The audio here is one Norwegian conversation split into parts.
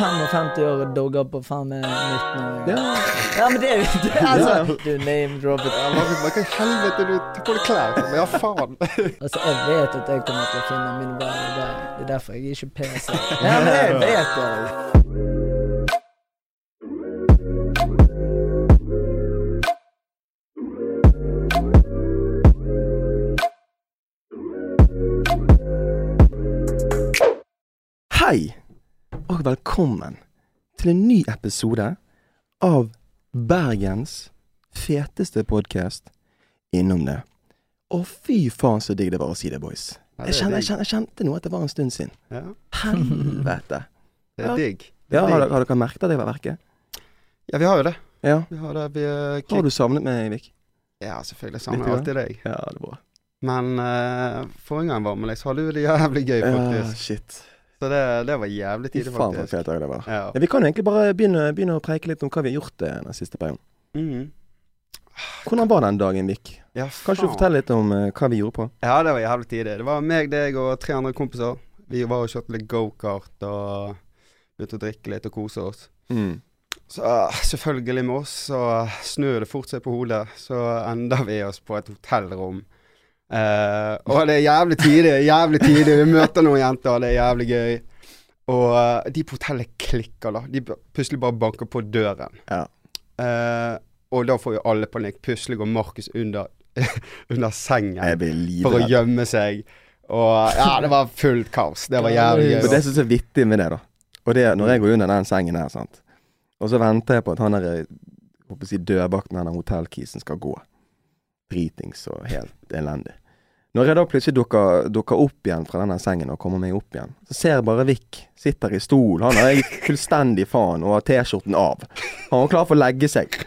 55 år og dogger på faen meg 19 år. Ja. Ja, men det er jo det, Altså, du name-droppet. Ja, hva i helvete du tar på deg klær? Men ja, faen. Altså, jeg vet at jeg kommer til å finne min barn i dag. Det er derfor jeg er ikke PC. Ja, men jeg vet det. Hei, og velkommen til en ny episode av Bergens feteste podkast innom det. Og fy faen så digg det var å si det, boys. Jeg det kjente, jeg, kjente, jeg kjente nå at det var en stund siden. Ja, Helvete. det er digg. Ja, har, har dere merket at jeg var verket? Ja, vi har jo det. Ja. Vi har det. Vi uh, Har du savnet meg, Eivik? Ja, selvfølgelig. Jeg Savner alltid deg. Ja, det er bra. Men uh, forrige gang var med deg, så hadde du det jævlig gøy, faktisk. Ja, shit. Så det, det var jævlig tidlig, faen for faktisk. fet dag det var. Ja. Ja, vi kan egentlig bare begynne, begynne å preike litt om hva vi har gjort eh, den siste perioden. Mhm. Hvordan var den dagen, Vik? ja, Kan du forteller fortelle litt om uh, hva vi gjorde på? Ja, det var jævlig tidlig. Det var meg, deg og tre andre kompiser. Vi var og kjørte litt gokart og begynte å drikke litt og kose oss. Mm. Så ah, selvfølgelig med oss, så snør det fort seg på hodet. Så ender vi oss på et hotellrom. Eh, og det er jævlig tidlig, jævlig tidlig. Vi møter noen jenter, og det er jævlig gøy. Og uh, de på hotellet klikker, da. De plutselig bare banker på døren. Ja. Uh, og da får jo alle panikk. Plutselig går Markus under, under sengen for å gjemme seg. Og ja, det var fullt kaos. Det var jævlig Men Og det som er vittig med det, da, og det er når jeg går under den sengen her, sant, og så venter jeg på at han der si dørvakten, den hotellkisen, skal gå. Dritings og helt elendig. Når jeg da plutselig dukker, dukker opp igjen fra denne sengen og kommer meg opp igjen, så ser jeg bare Vik sitter i stol. Han har jeg fullstendig faen og har T-skjorten av. Han var klar for å legge seg.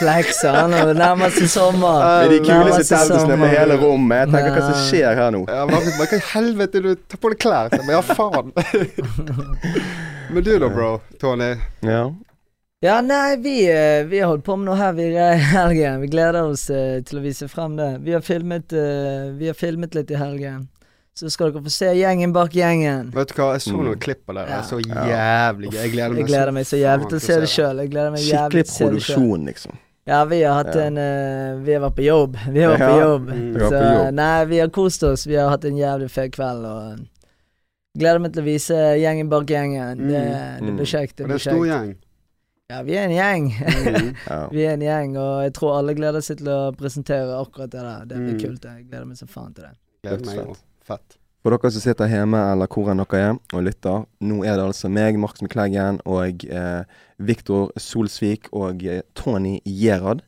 Flexer han og nærmest nærmer seg sommer. Med de kuleste teltene på hele rommet. Jeg tenker hva som skjer her nå? Ja, men hva i helvete du tar på deg klær? Men ja, faen. Men du da, bro? Tony? Ja. Ja, nei, vi, eh, vi har holdt på med noe her vi i helgen. Vi gleder oss eh, til å vise frem det. Vi har filmet, eh, vi har filmet litt i helgen. Så skal dere få se gjengen bak gjengen. Vet du hva, jeg så Mm. noen klipp av det. Det er Så jævlig gøy. Jeg gleder meg, Jeg gleder meg så jævlig til å se det sjøl. Skikkelig det produksjon, liksom. Ja, vi har hatt Ja. en uh, Vi har vært på jobb. Vi har vært på jobb. Mm. Så på jobb. nei, vi har kost oss. Vi har hatt en jævlig fet kveld. Og eh, gleder meg til å vise gjengen bak gjengen. Det, det Mm. blir kjekt. Det Og det er blir en stor kjekt. gjeng. Ja, vi er en gjeng. Mm. Vi er en gjeng, og jeg tror alle gleder seg til å presentere akkurat det der. Det blir Mm. kult. Jeg gleder meg så faen til det. Gleder meg Fett. For dere som sitter hjemme eller hvor enn dere er og lytter, nå er det altså meg, Markus Mikleggen, og eh, Viktor Solsvik og eh, Tony Gerhard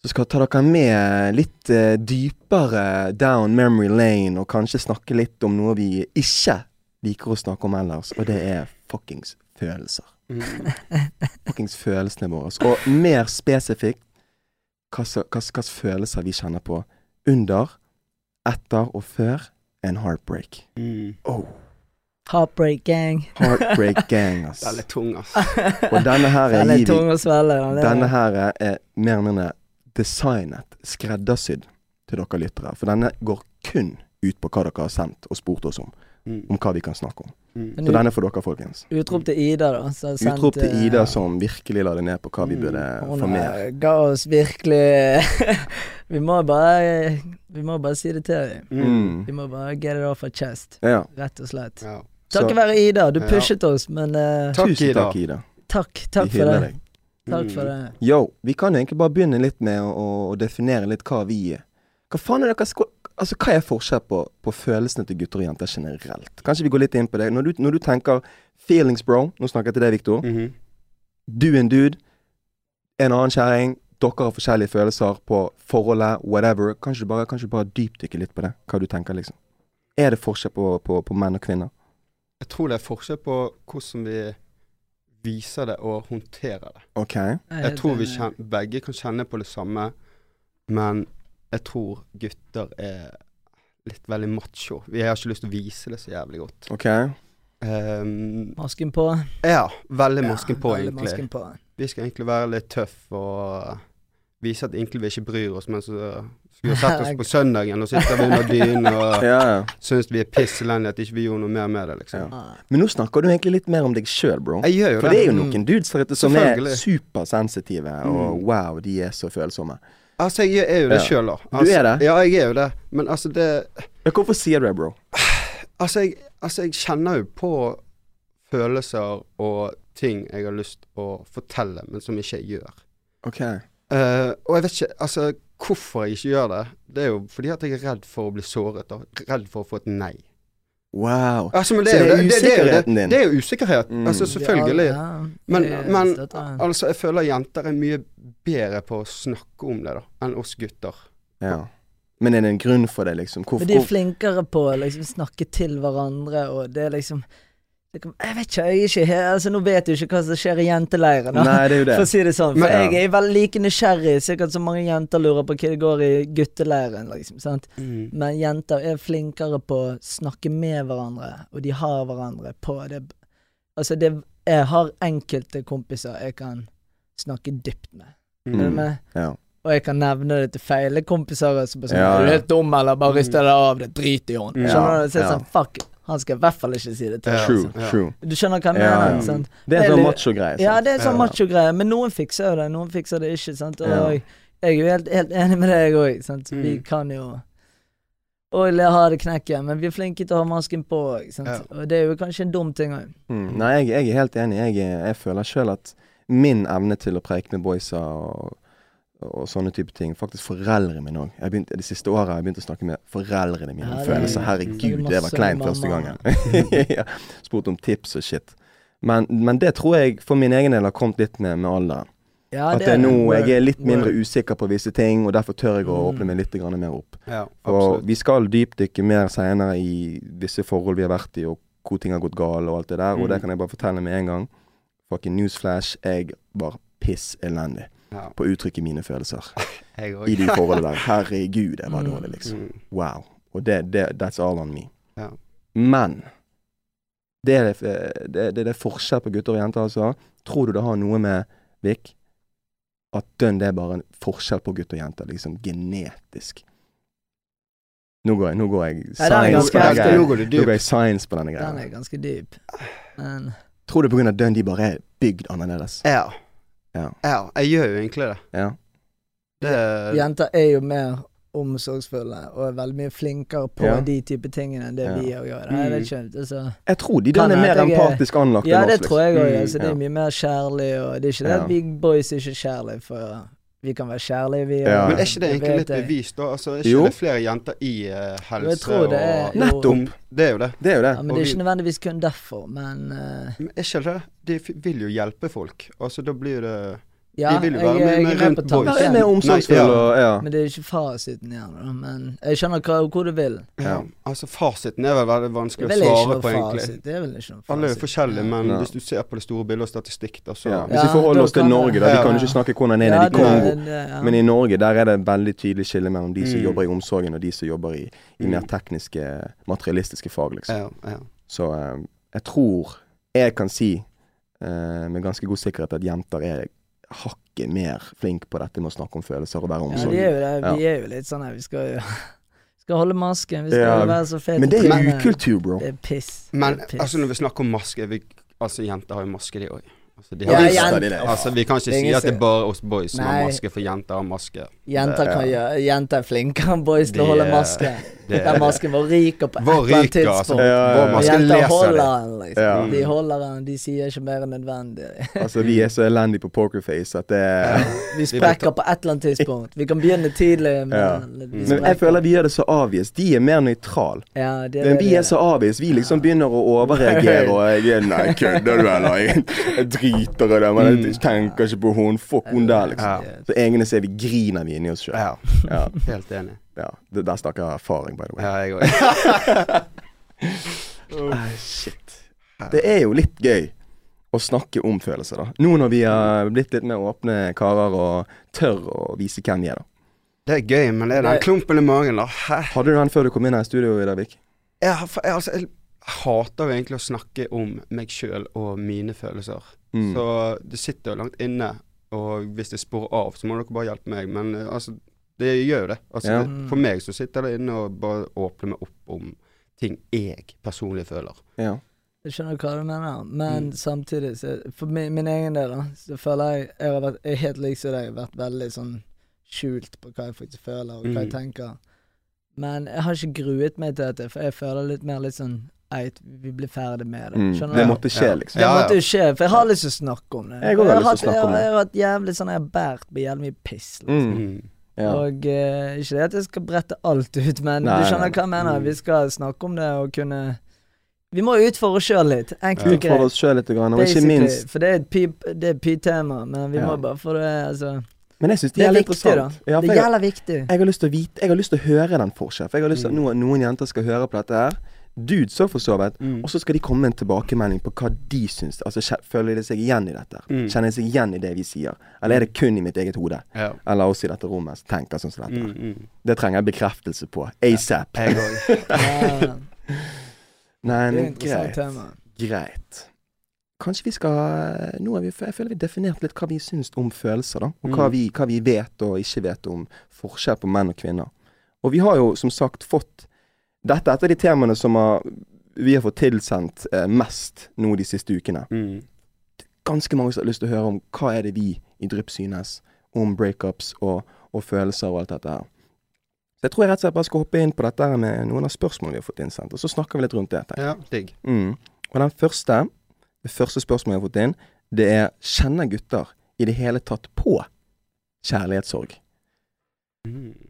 Så skal ta dere med litt eh, dypere down memory lane, og kanskje snakke litt om noe vi ikke liker å snakke om ellers, og det er fuckings følelser. Mm. Følelsene våre. Og mer spesifikt hvilke følelser vi kjenner på under, etter og før en heartbreak. Mm. Oh. Heartbreak gang. Heartbreak Gang, ass. Den er tung, ass. Og denne her er, Den er tung å svelge. denne her er mer eller mindre designet, skreddersydd til dere lyttere. For denne går kun ut på hva dere har sendt og spurt oss om. Mm. Om hva vi kan snakke om. Mm. Så denne er for dere, folkens. Utrop til Ida, da. sendt, Utrop til eh, Ida som virkelig la det ned på hva vi Mm. burde mm, få mer. Hun ga oss virkelig Vi må bare Vi må bare si det til dem. Mm. Vi må bare get it off our chest, Ja. rett og slett. Ja. Takket være Ida. Du Ja. pushet oss, men uh, Takk, tusen Ida. takk, Ida. takk. Takk for det. deg. Takk for Mm. det. Yo, vi kan egentlig bare begynne litt med å, å, definere litt hva vi er. Hva faen er det dere Altså, hva er forskjell på, på følelsene til gutter og jenter generelt? Kanskje vi går litt inn på det. Når du, når du tenker feelings, bro Nå snakker jeg til deg, Victor. -hmm. Du er en dude. En annen kjerring. Dere har forskjellige følelser på forholdet, whatever. Kanskje du bare, kanskje du bare dypdykker litt på det? Hva du tenker, liksom? Er det forskjell på, på, på menn og kvinner? Jeg tror det er forskjell på hvordan vi viser det og håndterer det. OK. Jeg tror vi kjen, begge kan kjenne på det samme, men jeg tror gutter er litt veldig macho. Vi har ikke lyst til å vise det så jævlig godt. ok Um, Masken på. ja, veldig Ja, masken på, veldig egentlig. Masken på. Vi skal egentlig være litt tøff og vise at egentlig vi ikke bryr oss, men så skulle vi sett oss på søndagen og sitter under dynen og Ja, ja. syns vi er piss elendige at ikke vi gjorde noe mer med det, liksom. Ja. Men nå snakker du egentlig litt mer om deg sjøl, bro. Jeg gjør jo For det. det er jo noen dudes der ute som er supersensitive, og Mm. wow, de er så følsomme. Altså, jeg er jo det Ja. sjøl, da. Du Altså, er det? Ja, jeg er jo det. Men altså, det Ja, Hvorfor sier du det, bro? Altså, jeg, altså, jeg kjenner jo på følelser og ting jeg har lyst å fortelle, men som ikke jeg gjør. Ok. Uh, og jeg vet ikke altså, hvorfor jeg ikke gjør det. Det er jo fordi at jeg er redd for å bli såret, og redd for å få et nei. Wow. Altså, men det Så er, det er det, er usikkerheten din? det er jo usikkerhet. Mm. Altså, selvfølgelig. Ja, Men, men altså, jeg føler jenter er mye bedre på å snakke om det da, enn oss gutter. Ja. Men er det en grunn for det, liksom? Hvorfor? Men de er flinkere på å liksom snakke til hverandre, og det er liksom Jeg vet ikke, jeg er ikke altså Nå vet du ikke hva som skjer i jenteleiren. Nei, det er jo det. For å si det sånn. For Men- jeg er veldig like nysgjerrig, sikkert som mange jenter lurer på hva det går i gutteleiren, liksom. Sant? Men jenter er flinkere på å snakke med hverandre, og de har hverandre på det Altså, det Jeg har enkelte kompiser jeg kan snakke dypt med. Er Mm. med? Ja. Og jeg kan nevne det til feile kompiser. Så bare sånn, Ja, Er du helt dum, eller bare rister deg av det? Drit i henne. Mm. Skjønner du? Så er det Ja. sånn, fuck, han skal i hvert fall ikke si det til deg. Altså. Du skjønner hva jeg Ja, mener? Sant? Det er en sånn macho-greie. Ja, det er sånn Ja. macho-greie, men noen fikser jo det, noen fikser det ikke, sant. Og Ja. jeg er jo helt, helt enig med deg òg, sant. Vi Mm. kan jo og ha det knekket, men vi er flinke til å ha masken på. Ja. Og det er jo kanskje en dum ting òg. Mm. Nei, jeg, jeg er helt enig. Jeg, jeg føler sjøl at min evne til å preike med boysa og, og sånne type ting Faktisk foreldrene mine òg. De siste åra har jeg begynt å snakke med foreldrene mine om Ja, følelser. Herregud, det var kleint første gangen. ja. Spurt om tips og shit. Men, men det tror jeg for min egen del har kommet litt med, med alderen. Ja, At det er nå jeg er litt mindre usikker på visse ting, og derfor tør jeg å Mm. åpne meg litt mer opp. Ja, og vi skal dypdykke mer senere i visse forhold vi har vært i, og hvor ting har gått galt og alt det der. Og Mm. det kan jeg bare fortelle med en gang. Fucking newsflash. Jeg var piss elendig Ja, på å uttrykke mine følelser jeg i de forholdene der. Herregud, jeg var Mm. dårlig, liksom. Mm. Wow. Og det, det That's all on me. Ja. Men det er det, det, det, er forskjell på gutter og jenter, altså. Tror du det har noe med, Vik, at dønn det er bare en forskjell på gutter og jenter, liksom genetisk? Nå går jeg, nå går jeg Nei, science ganske på denne greia. Nå går du Nå går jeg science på denne Den er ganske dyp. Men Tror du av dønn de bare er bygd annerledes? Ja. Ja. ja. Jeg gjør jo egentlig det. Ja. Det jenter er jo mer omsorgsfulle og er veldig mye flinkere på Ja. de type tingene enn det Ja. vi òg gjør. Jeg vet Mm. ikke, altså. Jeg tror de Kan er mer er- empatisk anlagt Ja, enn det tror jeg òg. Mm, Altså, det er mye mer kjærlig, og det er ikke det at vi boys er ikke kjærlige, for vi kan være kjærlige, vi Ja. Men er ikke det egentlig litt bevist, da? Altså, er ikke Jo. det flere jenter i uh, helse Jeg tror det er- og. Nettopp. Det er jo det. Det er jo det. Ja, men Og det er ikke nødvendigvis kun derfor, men uh... Men er ikke det? De vil jo hjelpe folk. Altså, da blir det Ja, De vil jo jeg, være med- jeg med med rundt boys. Være er mer omsorgsfull ja. og Ja. Men det er ikke fasiten da. Men jeg skjønner hva, hvor du vil. Ja. Altså, fasiten er vel veldig vanskelig å svare på, egentlig. fasit. Det er vel ikke noe fasit. Alle er jo forskjellige, men Ja. hvis du ser på det store bildet og statistikk, da, så ja. Hvis vi forholder oss til Norge, da. Vi Ja. kan jo ikke snakke hvordan det er Ja, nede i Kongo. det- ja. Men i Norge der er det veldig tydelig skille mellom de som Mm. jobber i omsorgen og de som jobber i, i Mm. mer tekniske, materialistiske fag, liksom. Ja, ja. Så eh, jeg tror jeg kan si eh, med ganske god sikkerhet at jenter er hakket mer flink på dette med å snakke om følelser og være Ja, omsorg. de er jo det. Ja. Vi er jo litt sånn her, vi skal jo skal holde masken, vi skal Ja, være så fete. Men det er ukultur, bro. Det er piss. Men er piss. altså, når vi snakker om maske vi, Altså, jenter har jo maske, de òg. Altså, de Ja, har ja, de altså, vi kan ikke si at det er bare oss boys som har maske, for jenter har maske. Jenter kan gjøre Jenter er flinkere enn boys til å holde maske. Det Den masken rik ryker på et eller annet altså. tidspunkt. Ja, Vår ja. Jenter leser holder den, liksom. Ja. De holder den, de sier ikke mer enn nødvendig. Altså, vi er så elendige på pokerface at det Vi sprekker på et eller annet tidspunkt. Vi kan begynne tidlig, men Ja. Men jeg føler vi gjør det så avvist. De er mer nøytral. ja, Men vi er så avvist. Vi liksom begynner å overreagere, og jeg er Nei, kødder du, eller? Jeg, jeg driter i det, men jeg tenker ikke på hun. Fuck hun der, liksom. Ja. Så egentlig så er vi griner vi inni oss sjøl. Ja, Ja, helt enig. Ja. Det, der snakker jeg erfaring, by the way. Ja, jeg òg. ah, shit. Det er jo litt gøy å snakke om følelser, da. Nå når vi har blitt litt mer åpne karer og tør å vise hvem vi er, da. Det er gøy, men det er den klumpen i magen, da. Hæ? Hadde du den før du kom inn her i studio i dag, Vik? Jeg, jeg, altså, jeg hater jo egentlig å snakke om meg sjøl og mine følelser. Mm. Så det sitter jo langt inne og hvis det sporer av, så må dere bare hjelpe meg. Men altså, det gjør jo det. Altså, Ja. det. For meg så sitter det inne og bare åpner meg opp om ting jeg personlig føler. Ja. Jeg skjønner hva du mener, men Mm. samtidig, så, for min, min egen del, da, så føler jeg Jeg har vært jeg er helt lik som deg, vært veldig sånn skjult på hva jeg faktisk føler, og hva jeg Mm. tenker. Men jeg har ikke gruet meg til dette, for jeg føler litt mer litt sånn Eit, vi blir ferdig med det. Mm. du? Det måtte skje, liksom. Det Ja, Det måtte jo skje, for jeg har lyst til å snakke om det. Jeg har lyst til å snakke om det. Jeg har hatt jævlig sånn Jeg har båret på jævlig mye piss. Liksom. Mm. Ja. Og uh, ikke det at jeg skal brette alt ut, men Nei, du skjønner nei. hva jeg mener. Mm. Vi skal snakke om det og kunne Vi må utfordre oss sjøl litt. Enkelt og Utfordre oss sjøl litt, grann, og ikke minst For det er et pytema, men vi Ja. må bare få det altså, Men jeg syns det, Det er litt viktig, da. Ja, det gjelder viktig. jeg har lyst til å vite Jeg har lyst til å høre den forskjellen. For jeg har lyst til at Mm. noen, noen jenter skal høre på dette her. Dudes òg, for så vidt. Mm. Og så skal de komme med en tilbakemelding på hva de syns. Altså, føler de seg igjen i dette? Mm. Kjenner de seg igjen i det vi sier? Eller er det kun i mitt eget hode? Ja. Eller oss i dette rommet som tenker sånn som dette? Mm, mm. Det trenger jeg bekreftelse på. ASAP. Jeg òg. Ja, Nei, det men greit. tema. Greit. Kanskje vi skal Nå er vi, Jeg føler vi definert litt hva vi syns om følelser, da. Og hva, Mm. vi, hva vi vet og ikke vet om forskjell på menn og kvinner. Og vi har jo som sagt fått Dette er et av de temaene som har, vi har fått tilsendt eh, mest nå de siste ukene. Mm. Ganske mange som har lyst til å høre om hva er det vi i Drypp synes om breakups og, og følelser og alt dette her. Så jeg tror jeg rett og slett bare skal hoppe inn på dette med noen av spørsmålene vi har fått innsendt, og så snakker vi litt rundt det. Ja, digg. Mm. Og den første, det første spørsmålet jeg har fått inn, det er Kjenner gutter i det hele tatt på kjærlighetssorg? Mm.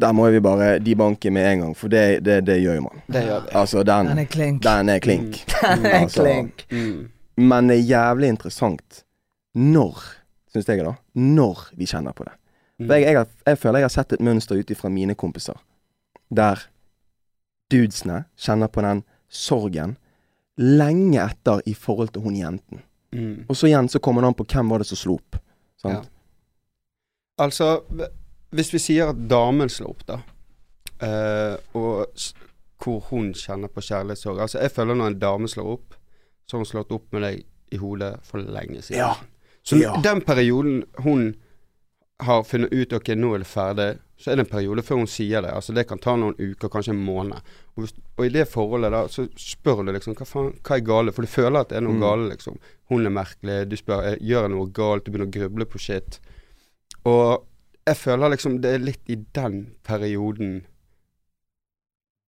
Der må vi bare debanke med en gang, for det, det, det gjør jo man. Det gjør vi. Altså, den, Den er klink. den er klink. Den er altså. klink. Mm. Men det er jævlig interessant når, syns jeg da, når vi kjenner på det. Mm. For jeg, jeg, har, jeg føler jeg har sett et mønster ut ifra mine kompiser, der dudesene kjenner på den sorgen lenge etter i forhold til hun jenten. Mm. Og så igjen så kommer det an på hvem var det som slo opp. Sant? Ja. Altså, hvis vi sier at damen slår opp, da, uh, og hvor hun kjenner på kjærlighetssorg Altså, jeg føler når en dame slår opp, så har hun slått opp med deg i hodet for lenge siden. Ja. Så Ja. den perioden hun har funnet ut ok, nå er det ferdig, så er det en periode før hun sier det. Altså Det kan ta noen uker, kanskje en måned. Og, hvis, og i det forholdet da, så spør du liksom hva faen, hva er gale? For du føler at det er noe Mm. gale, liksom. Hun er merkelig, du spør eh, gjør jeg noe galt, du begynner å gruble på shit. Og jeg føler liksom det er litt i den perioden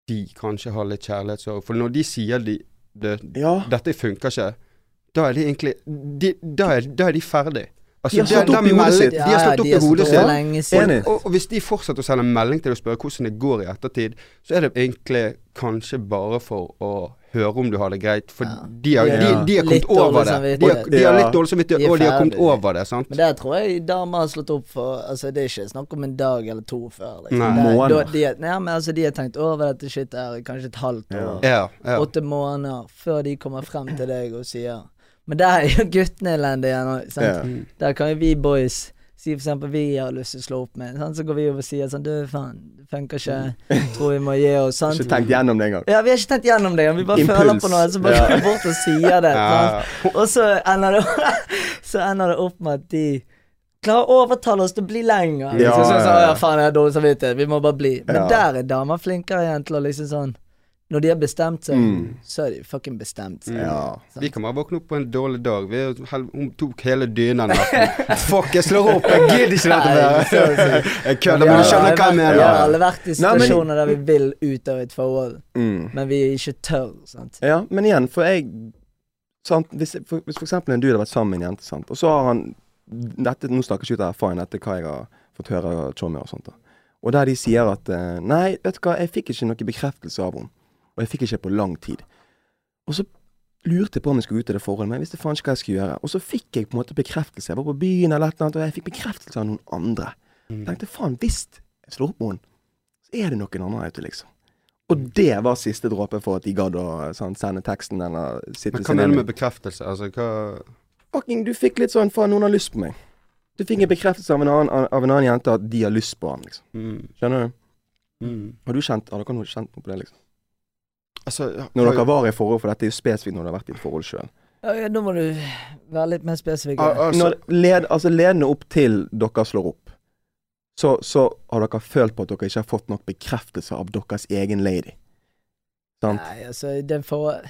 de kanskje har litt kjærlighetssorg. For når de sier de, det, Ja. dette funker ikke, da er de egentlig de, da, er, da er de ferdig. Altså, De har slått opp i hodet sitt. De har slått opp i hodet sitt. Og, og hvis de fortsetter å sende melding til deg og spørre hvordan det går i ettertid, så er det egentlig kanskje bare for å høre om du har det greit. For Ja. de, har, de, de har Litt kommet over det. De har, de har litt dårlig samvittighet, og de har kommet over det. sant? Men der tror jeg damer har slått opp for Altså Det er ikke snakk om en dag eller to før. Liksom. Nei. Det er- Måneder. da- De, nei, men altså, de har tenkt over dette shit her i kanskje et halvt år. Ja, ja. Åtte måneder før de kommer frem til deg og sier Men der er jo guttene elendige igjen. òg. sant? Ja. Der kan jo vi boys si for eksempel vi har lyst til å slå opp med, sant? så går vi over og sier sånn Du, faen, det funker ikke. Tror vi må gi oss. Sant? Ikke tenkt gjennom det engang. Ja, vi har ikke tenkt gjennom det. Vi bare Impuls. føler på noe, så bare Ja. går vi bort og sier det. Ja, Og så ender det Så ender det opp med at de klarer å overtale oss til å bli lenger. Ja, Liksom, sånn, så, så, ja. ja, faen, jeg har dårlig samvittighet, vi må bare bli. Men Ja. der er damer flinkere igjen til å liksom sånn Når de har bestemt seg, Mm. så er de fucking bestemt seg. Mm. Ja. Vi kan bare våkne opp på en dårlig dag. Vi, hel- hun tok hele dyna natten. Fuck, jeg slår opp! Jeg gidder ikke dette mer! Jeg kødder, men du skjønner hva jeg mener. Vi har alle vært i Nei, men- situasjoner der vi vil ut av et forhold, Mm. men vi er ikke tør. Sant? Ja, men igjen, for jeg sant, Hvis, for, hvis for eksempel en dude har vært sammen med en jente, sant, og så har han dette, Nå snakker jeg ikke ut av erfaring, dette er hva jeg har fått høre av Tjommi og sånt. da. Og der de sier at eh, Nei, vet du hva, jeg fikk ikke noe bekreftelse av henne. Og jeg fikk ikke på lang tid. Og så lurte jeg på om jeg skulle ut i det forholdet, men jeg visste faen ikke hva jeg skulle gjøre. Og så fikk jeg på en måte bekreftelse. Jeg var på byen eller et eller annet, og jeg fikk bekreftelse av noen andre. Mm. Jeg tenkte faen, hvis jeg slår opp med henne, så er det noen andre ute, liksom. Og det var siste dråpe for at de gadd å sånn, sende teksten eller sitte Men hva mener du med bekreftelse? Altså, hva Fucking, du fikk litt sånn faen, noen har lyst på meg. Du fikk en bekreftelse av en annen, av en annen jente at de har lyst på ham, liksom. mm. Skjønner du? Mm. Har du kjent Har dere noe kjent på det, liksom? Altså, Når dere var i forhold, for dette er jo spesifikt når dere har vært i et forhold sjøl. Ja, Da må du være litt mer spesifikk. Al altså, led, altså ledende opp til dere slår opp, så, så har dere følt på at dere ikke har fått nok bekreftelse av deres egen lady. Sant? Nei, altså, det får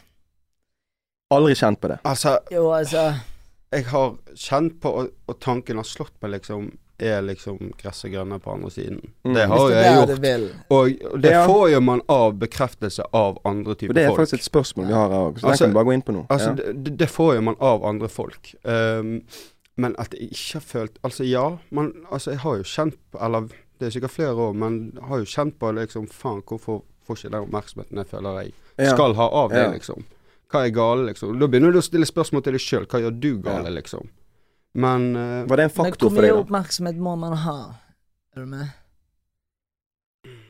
Aldri kjent på det. altså Jo, altså jeg har kjent på, og, og tanken har slått meg, liksom Er liksom gresset grønne på andre siden? Mm. Det har det jeg gjort. Og, og det Ja. får jo man av bekreftelse av andre typer folk. det er folk. faktisk et spørsmål vi har her òg, så Altså- kan vi bare gå inn på nå. Altså, ja. det, det- får jo man av andre folk. Um, men at jeg ikke har følt Altså, ja. Man, altså, jeg har jo kjent på Eller det er sikkert flere år, men har jo kjent på liksom Faen, hvorfor får ikke den oppmerksomheten jeg føler jeg Ja. skal ha av det, Ja. liksom? Hva er gale, liksom? Da begynner du å stille spørsmål til deg sjøl. Hva gjør du gale, Ja. liksom? Men uh, Var det en faktor for mye deg, da? oppmerksomhet må man ha? Er du med?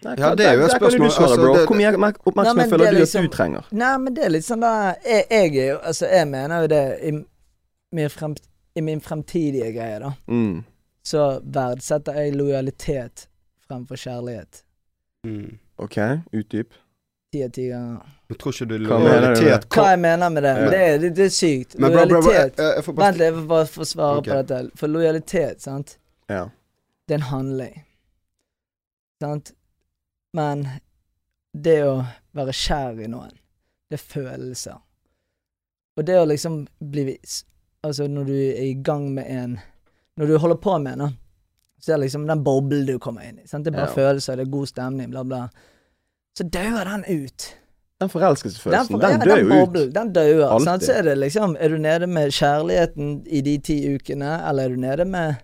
Nei, Ja, det er jo et spørsmål. svare, Altså, det- Hvor mye oppmerksomhet Nei, føler du liksom, at du trenger? Nei, men det er litt sånn da Jeg, jeg er jo Altså, jeg mener jo det i min, frem, i min fremtidige greie, da. Mm. Så verdsetter jeg lojalitet fremfor kjærlighet. mm. OK, utdyp. Ti av ti ganger. Men tror ikke du lojalitet Hva jeg mener med det? Ja. Det, det, det er sykt. Men Lojalitet Vent litt, jeg får bare få svare okay. på dette. For lojalitet, sant, Ja. det er en handling. Sant? Men det å være kjær i noen, det er følelser. Og det å liksom bli vis- Altså, når du er i gang med en Når du holder på med en, så er det liksom den boblen du kommer inn i. Sant? Det er bare Ja. følelser, det er god stemning, bla, bla. Så dauer den ut. Den forelskelsesfølelsen, for- den dør jo ut. Den dauer. Sånn? Så er det liksom Er du nede med kjærligheten i de ti ukene, eller er du nede med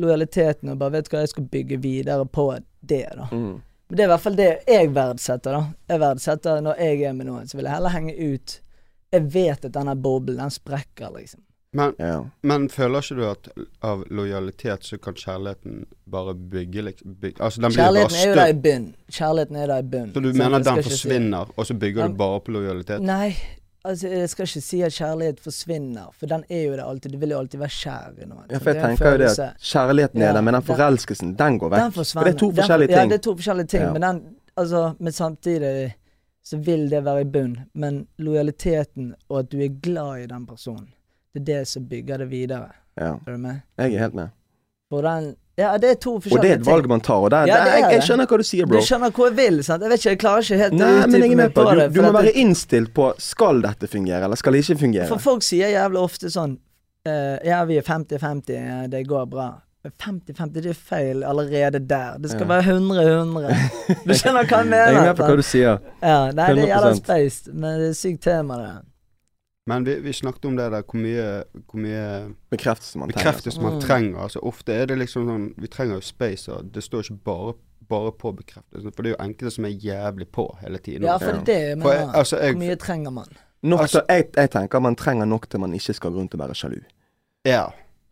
lojaliteten og bare vet hva, jeg skal bygge videre på det, da. Mm. Men det er i hvert fall det jeg verdsetter, da. Jeg verdsetter når jeg er med noen, så vil jeg heller henge ut Jeg vet at denne boblen, den sprekker, liksom. Men, Ja. men føler ikke du at av lojalitet så kan kjærligheten bare bygge liksom bygge, Altså den blir bare Kjærligheten er jo der i bunn. Kjærligheten er der i bunn. Så du så mener at den forsvinner, si- og så bygger Den- du bare på lojalitet? Nei, altså jeg skal ikke si at kjærlighet forsvinner, for den er jo det alltid. Du vil jo alltid være kjær i noen. ja, for jeg er tenker jo det at kjærligheten er der, men den den- forelskelsen, den går vekk. Den For det er to Den- forskjellige Ja, ting. det er to forskjellige ting, Ja. men den Altså, men samtidig så vil det være i bunn. Men lojaliteten og at du er glad i den personen, det er det som bygger det videre. Ja, Er du med? jeg er helt med. For den Ja, det er to forskjellige ting. Og det er et valg man tar, og der, Ja, det er jeg, jeg skjønner hva du sier, Du skjønner hvor jeg vil, sant? Jeg vet ikke, jeg klarer ikke helt Nei, men jeg utdype meg på på det. det. Du, du må være det- innstilt på skal dette fungere, eller skal det ikke fungere. For folk sier jævlig ofte sånn uh, Ja, vi er 50-50, eh, det går bra. 50-50, det er feil allerede der. Det skal Ja. være 100-100. Du skjønner hva jeg mener? Jeg er med på hva du sier. Ja, nei, det er jævla 100%. men det er sykt tema, det. Men vi, vi snakket om det der hvor mye, hvor mye Bekreftelse man trenger. bekreftelse man Mm. trenger. Altså Ofte er det liksom sånn Vi trenger jo space, og det står ikke bare, bare på bekreftelse. For det er jo enkelte som er jævlig på hele tiden. Ja, for det er det jeg For jeg, mener. altså, Hvor mye trenger man? Nok Altså- jeg, jeg tenker man trenger nok til man ikke skal gå rundt og være sjalu. Ja.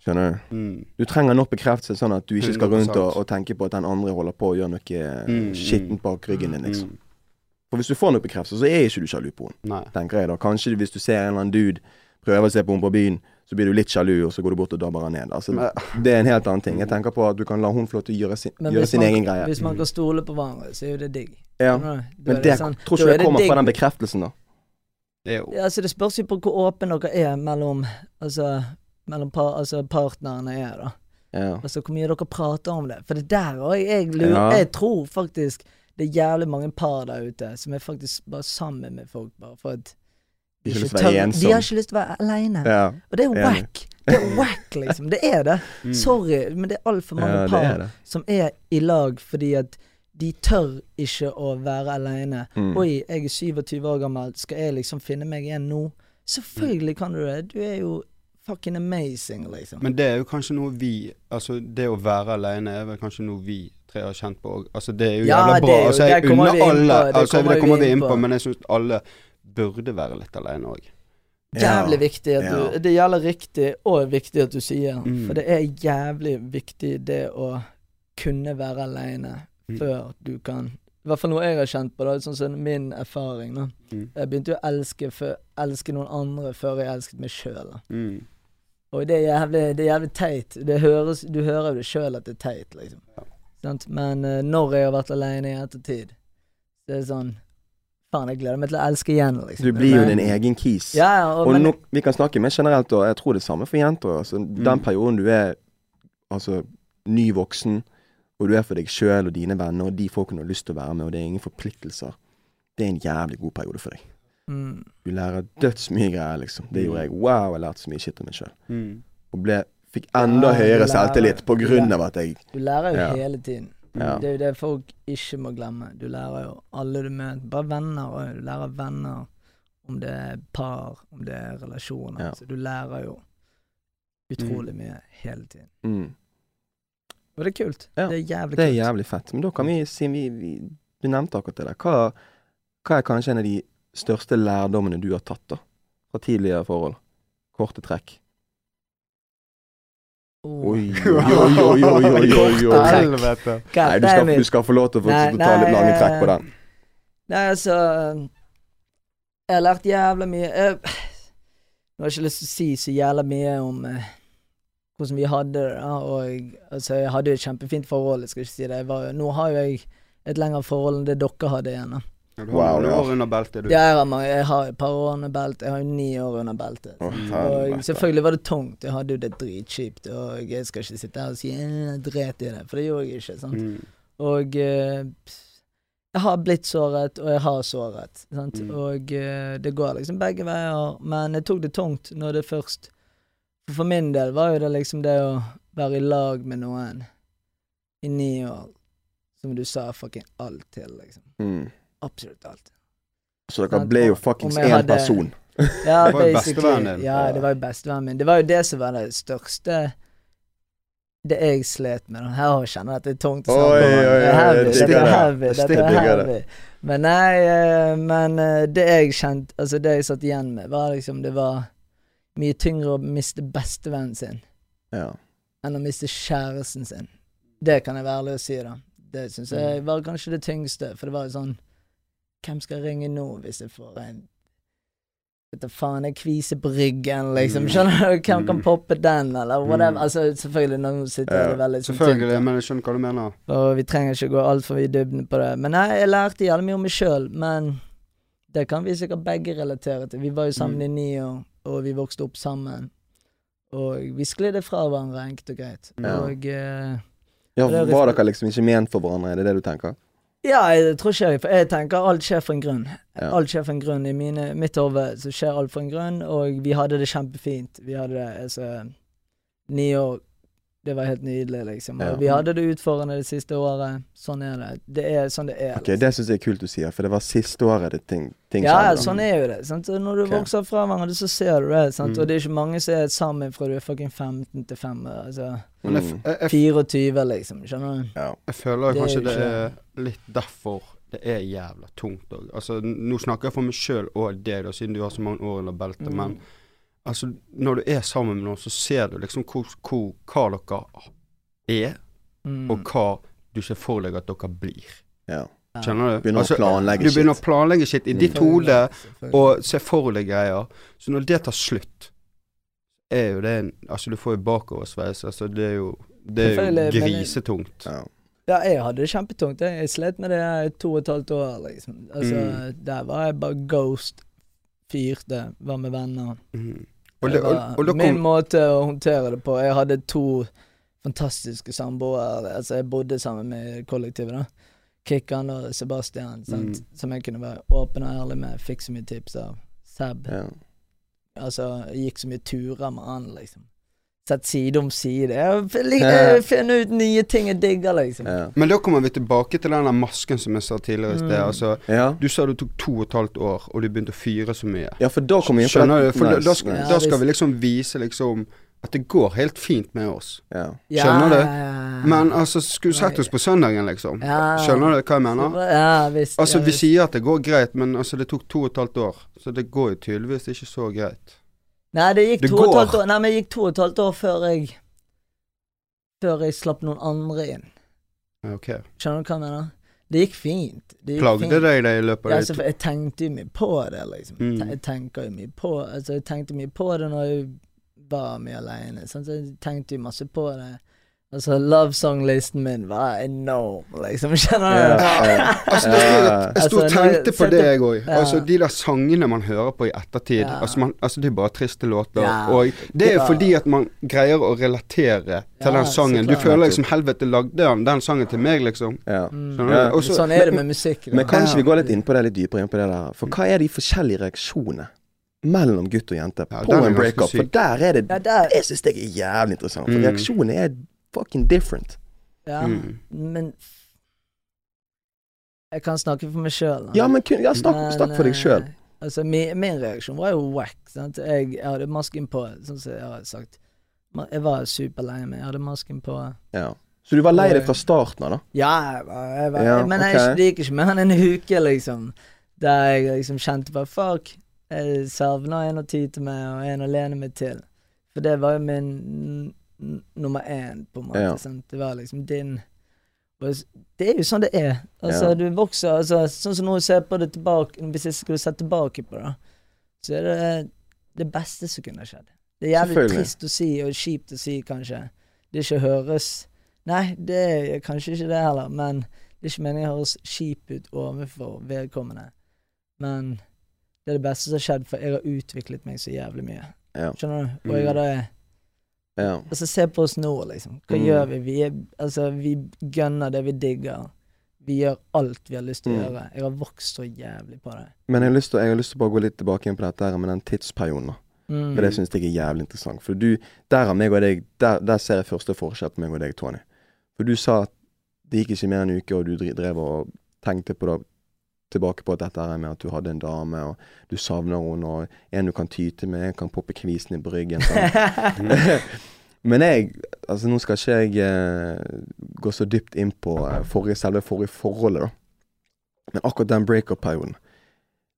Skjønner du? Mm. Du trenger nok bekreftelse sånn at du ikke skal rundt og, og tenke på at den andre holder på å gjøre noe Mm, skittent bak ryggen din, liksom. Mm. For hvis du får noe bekreftelse, så er ikke du sjalu på henne, tenker jeg da. Kanskje hvis du ser en eller annen dude prøver å se på henne på byen, så blir du litt sjalu, og så går du bort og dabber henne ned. Altså, det er en helt annen ting. Jeg tenker på at du kan la hun få lov til å gjøre sin, Men gjøre sin man, egen greie. hvis man kan stole på hverandre, så er jo det digg. Ja. Da Men det, det, sånn- tror ikke det kommer digg. fra den bekreftelsen, da. det er jo Ja, altså Det spørs jo på hvor åpen dere er mellom Altså mellom par, altså partnerne er, da. Ja. Altså hvor mye dere prater om det. For det der òg jeg lurer Ja. Jeg tror faktisk det er jævlig mange par der ute som er faktisk bare sammen med folk bare for at De ikke tør- De har ikke lyst til å være aleine. Ja. Og det er wack. Det er wack, liksom. Det er det. mm. Sorry, men det er altfor mange ja, det par er det. som er i lag fordi at de tør ikke å være aleine. Mm. Oi, jeg er 27 år gammel, skal jeg liksom finne meg igjen nå? Selvfølgelig kan du det. Du er jo fucking amazing, liksom. Men det er jo kanskje noe vi Altså, det å være alene er vel kanskje noe vi tre har kjent på òg. Altså, det er jo Ja, jævla bra. jo- altså, jeg unner alle på, det Altså, kommer det kommer vi inn på, men jeg syns alle burde være litt alene òg. Jævlig viktig at du Ja. Det gjelder riktig og viktig at du sier. Mm. For det er jævlig viktig det å kunne være aleine Mm. før du kan I hvert fall noe jeg har kjent på, da, sånn som min erfaring. da Mm. Jeg begynte jo å elske, for, elske noen andre før jeg elsket meg sjøl. Mm. Og det er jævlig, det er jævlig teit. Det høres, du hører jo det sjøl at det er teit, liksom. Ja. Sant? Men uh, når jeg har vært aleine i ettertid, så er det sånn Faen, jeg gleder meg til å elske igjen, liksom. Du blir jo din egen kis. Ja, ja, og, Og men, nå, vi kan snakke mer generelt, og jeg tror det er samme for jenter. Altså, Den Mm. perioden du er altså, ny voksen, og du er for deg sjøl og dine venner og de folkene du har lyst til å være med, og det er ingen forpliktelser, det er en jævlig god periode for deg. Mm, Du lærer dødsmye greier, liksom. Det gjorde jeg. Wow, jeg lærte så mye shit om meg sjøl. Mm. Og ble, fikk enda Ja, høyere lærer- selvtillit på grunn av at jeg du lærer jo Ja. hele tiden. Ja. Det er jo det folk ikke må glemme. Du lærer jo alle du møter. Bare venner òg. Du lærer venner. Om det er par, om det er relasjoner. Ja. Så du lærer jo utrolig mye hele tiden. mm. Og det er kult. Ja, Det er jævlig kult. Det er jævlig fett. Men da kan vi si vi, vi, Du nevnte akkurat det der. Hva, hva er kanskje en av de største lærdommene du har tatt da? Fra tidligere forhold? Korte trekk. Oh. Oi, oi, oi, oi, oi, oi, oi. Helvete. Nei, du skal, du skal få lov til å Nei, fortsette ta litt lange trekk på eh, den. Nei, altså Jeg har lært jævla mye. Jeg, nå har jeg ikke lyst til å si så jævla mye om eh, hvordan vi hadde det. Og altså, jeg hadde jo et kjempefint forhold, jeg skal ikke si det. Jeg var, nå har jo jeg et lengre forhold enn det dere hadde igjen. da. Ja, du har Wow, noen ja. år under beltet, du. Jeg har, mange, jeg har et par år under beltet. Jeg har jo ni år under beltet. Oh, Og selvfølgelig var det tungt. Jeg hadde jo det dritkjipt. Og jeg skal ikke sitte her og si jeg dret i det, for det gjorde jeg ikke. sant? Mm. Og eh, jeg har blitt såret, og jeg har såret. Sant? Mm. Og eh, det går liksom begge veier. Men jeg tok det tungt når det først For for min del var jo det liksom det å være i lag med noen i ni år, som du sa fucking alt til, liksom. Mm. Absolutt alt. Så dere ble jo fuckings én hadde- person. Ja, Det var jo bestevennen din. Ja, det var jo bestevennen min. Det var jo det som var det største Det jeg slet med. Her kjenner jeg at det er tungt å snakke Oi, om. oi, Det er oi, heavy. Dette er det. heavy. Dette er heavy. Men nei, eh, men eh, det jeg kjente Altså, det jeg satt igjen med, var liksom Det var mye tyngre å miste bestevennen sin Ja. enn å miste kjæresten sin. Det kan jeg være ærlig å si, da. Det syns jeg var kanskje det tyngste, for det var jo sånn Hvem skal ringe nå hvis jeg får en Vet da faen, jeg kviser på ryggen, liksom. Mm. Skjønner du? Hvem kan Mm. poppe den, eller whatever? Mm. Altså, selvfølgelig, nå sitter Ja, det veldig sånn Selvfølgelig, tynt, men jeg skjønner hva du mener. og vi trenger ikke gå altfor i dybden på det. Men nei, jeg lærte jævlig mye om meg sjøl, men det kan vi sikkert begge relatere til. Vi var jo sammen Mm. i ni år, og vi vokste opp sammen. Og vi sklidde fra hverandre, enkelt og greit. Ja. Og uh, ja, var dere liksom ikke ment for hverandre? Er det det du tenker? Ja, jeg tror ikke jeg For jeg tenker alt skjer for en grunn. Ja. Alt skjer for en grunn. I mine, mitt hode så skjer alt for en grunn, og vi hadde det kjempefint. Vi hadde det altså Ni år Det var helt nydelig, liksom. Ja. vi hadde det utfordrende det siste året. Sånn er det. Det er sånn det er. Ok, Okay, Det syns jeg er kult du sier, for det var siste året det ting, ting Ja, ja, sånn er jo det. Sant? Når du okay. vokser fra hverandre, så ser du det. Sant? Mm. Og det er ikke mange som er sammen fra du er fucking 15 til 5. Altså Men jeg, Mm. jeg, jeg, 24, liksom. Skjønner du? Ja. jeg føler Det er kanskje det er litt derfor det er jævla tungt òg. Altså, nå snakker jeg for meg sjøl og deg, da, siden du har så mange år under beltet. Mm. Men altså, når du er sammen med noen, så ser du liksom hvor, hvor, hva dere er, Mm. og hva du ser for deg at dere blir. ja. Skjønner du? Begynner å planlegge shit. du begynner shit. å planlegge shit i Mm. ditt hode, og se for deg greier. Så når det tar slutt, er jo det Altså, du får jo bakoversveis. Altså, det er jo Det er jo grisetungt. Ja. Ja, jeg hadde det kjempetungt. Jeg, jeg slet med det i to og et halvt år, liksom. Altså, Mm. der var jeg bare ghost. Fyrte, var med venner. Mm. Og, Det og, og min kom måte å håndtere det på. Jeg hadde to fantastiske samboere. Altså, jeg bodde sammen med kollektivet, da. Kikkan og Sebastian, sant? Mm. som jeg kunne være åpen og ærlig med. Fikk så mye tips av Seb. Ja. Altså, jeg gikk så mye turer med han, liksom. Sett side om side. Jeg Ja. jeg ut nye ting jeg digger, liksom. Ja. Men da kommer vi tilbake til den der masken som jeg sa tidligere i sted. Mm. Altså, ja. du sa du tok to og et halvt år, og du begynte å fyre så mye. ja, for da kommer vi inn på Skjønner du? det. For da, Nice, da, nice. da skal vi liksom vise liksom at det går helt fint med oss. Ja. Skjønner du? Men altså, skulle sett oss på søndagen, liksom. Ja. Skjønner du hva jeg mener? Ja, visst. Altså, ja, vi sier at det går greit, men altså, det tok to og et halvt år. Så det går jo tydeligvis ikke så greit. Nei, det gikk Det to og år Nei, men det gikk to og et halvt år før jeg Før jeg slapp noen andre inn. Okay. Skjønner du hva jeg mener? Det gikk fint. Det gikk Plagde fint. deg det i løpet Ja, av altså, de for jeg tenkte jo mye på det, liksom. Mm. Jeg tenker jo mye på Altså, jeg tenkte mye på det når jeg var mye aleine. Så jeg tenkte jo masse på det. Altså, love song-listen min var enorm, liksom. Skjønner du? Ja, ja. Altså, det er jeg, sto og Altså, tenkte på det, jeg òg. Altså, de der sangene man hører på i ettertid. Ja. Altså, man, altså, det er bare triste låter. Og det er jo fordi at man greier å relatere til den sangen. Du føler liksom helvete lagde han den sangen til meg, liksom. sånn er det med musikk. da. Men kan ikke vi gå litt inn på det, litt dypere inn på det der? For hva er de forskjellige reaksjonene mellom gutt og jente Ja, på en breakup? For der er det Ja, der- Det syns jeg er jævlig interessant. For Mm. reaksjonene er fucking different. Ja, Mm. men Jeg kan snakke for meg sjøl. Ja, men kun, ja, snakk, snakk for deg sjøl. Altså, min, min reaksjon var jo wack. Sant? Jeg, jeg hadde masken på, sånn som jeg har sagt. Jeg var superlei meg. Jeg hadde masken på. Ja. Så du var lei deg fra starten av, da? Ja, jeg var, jeg var Ja, Men jeg, ok. det gikk ikke mer enn en uke, liksom. Der jeg liksom kjente bare Fuck, jeg savna en å ty til meg, og en å lene meg til. For det var jo min nummer én, på en måte. Ja. Sant? Det var liksom din og Det er jo sånn det er. Altså, Ja. du vokser altså, Sånn som nå ser på det tilbake Hvis jeg skulle sett tilbake på det, så er det det beste som kunne skjedd. Det er jævlig trist å si, og kjipt å si, kanskje. Det ikke høres Nei, det er kanskje ikke det heller, men det er ikke meningen å høres kjip ut overfor vedkommende. Men det er det beste som har skjedd, for jeg har utviklet meg så jævlig mye. Ja. Skjønner du? Og jeg Mm. hadde ja. Altså, se på oss nå, liksom. Hva Mm. gjør vi? Vi er Altså, vi gønner det vi digger. Vi gjør alt vi har lyst til å Mm. gjøre. Jeg har vokst så jævlig på det. Men jeg har lyst til, jeg har lyst til å bare gå litt tilbake igjen på dette her med den tidsperioden. da. Mm. For det syns jeg er jævlig interessant. For du, der deg Der, der ser jeg første forskjell på meg og deg, Tony. For du sa at det gikk ikke mer enn en uke, og du drev og tenkte på det tilbake på dette her med at du hadde en dame, og du savner henne, og en du kan tyte med, kan poppe kvisen i bryggen. ryggen. Men jeg Altså, nå skal ikke jeg eh, gå så dypt inn på eh, forrige, selve forrige forholdet, da. Men akkurat den breakup-perioden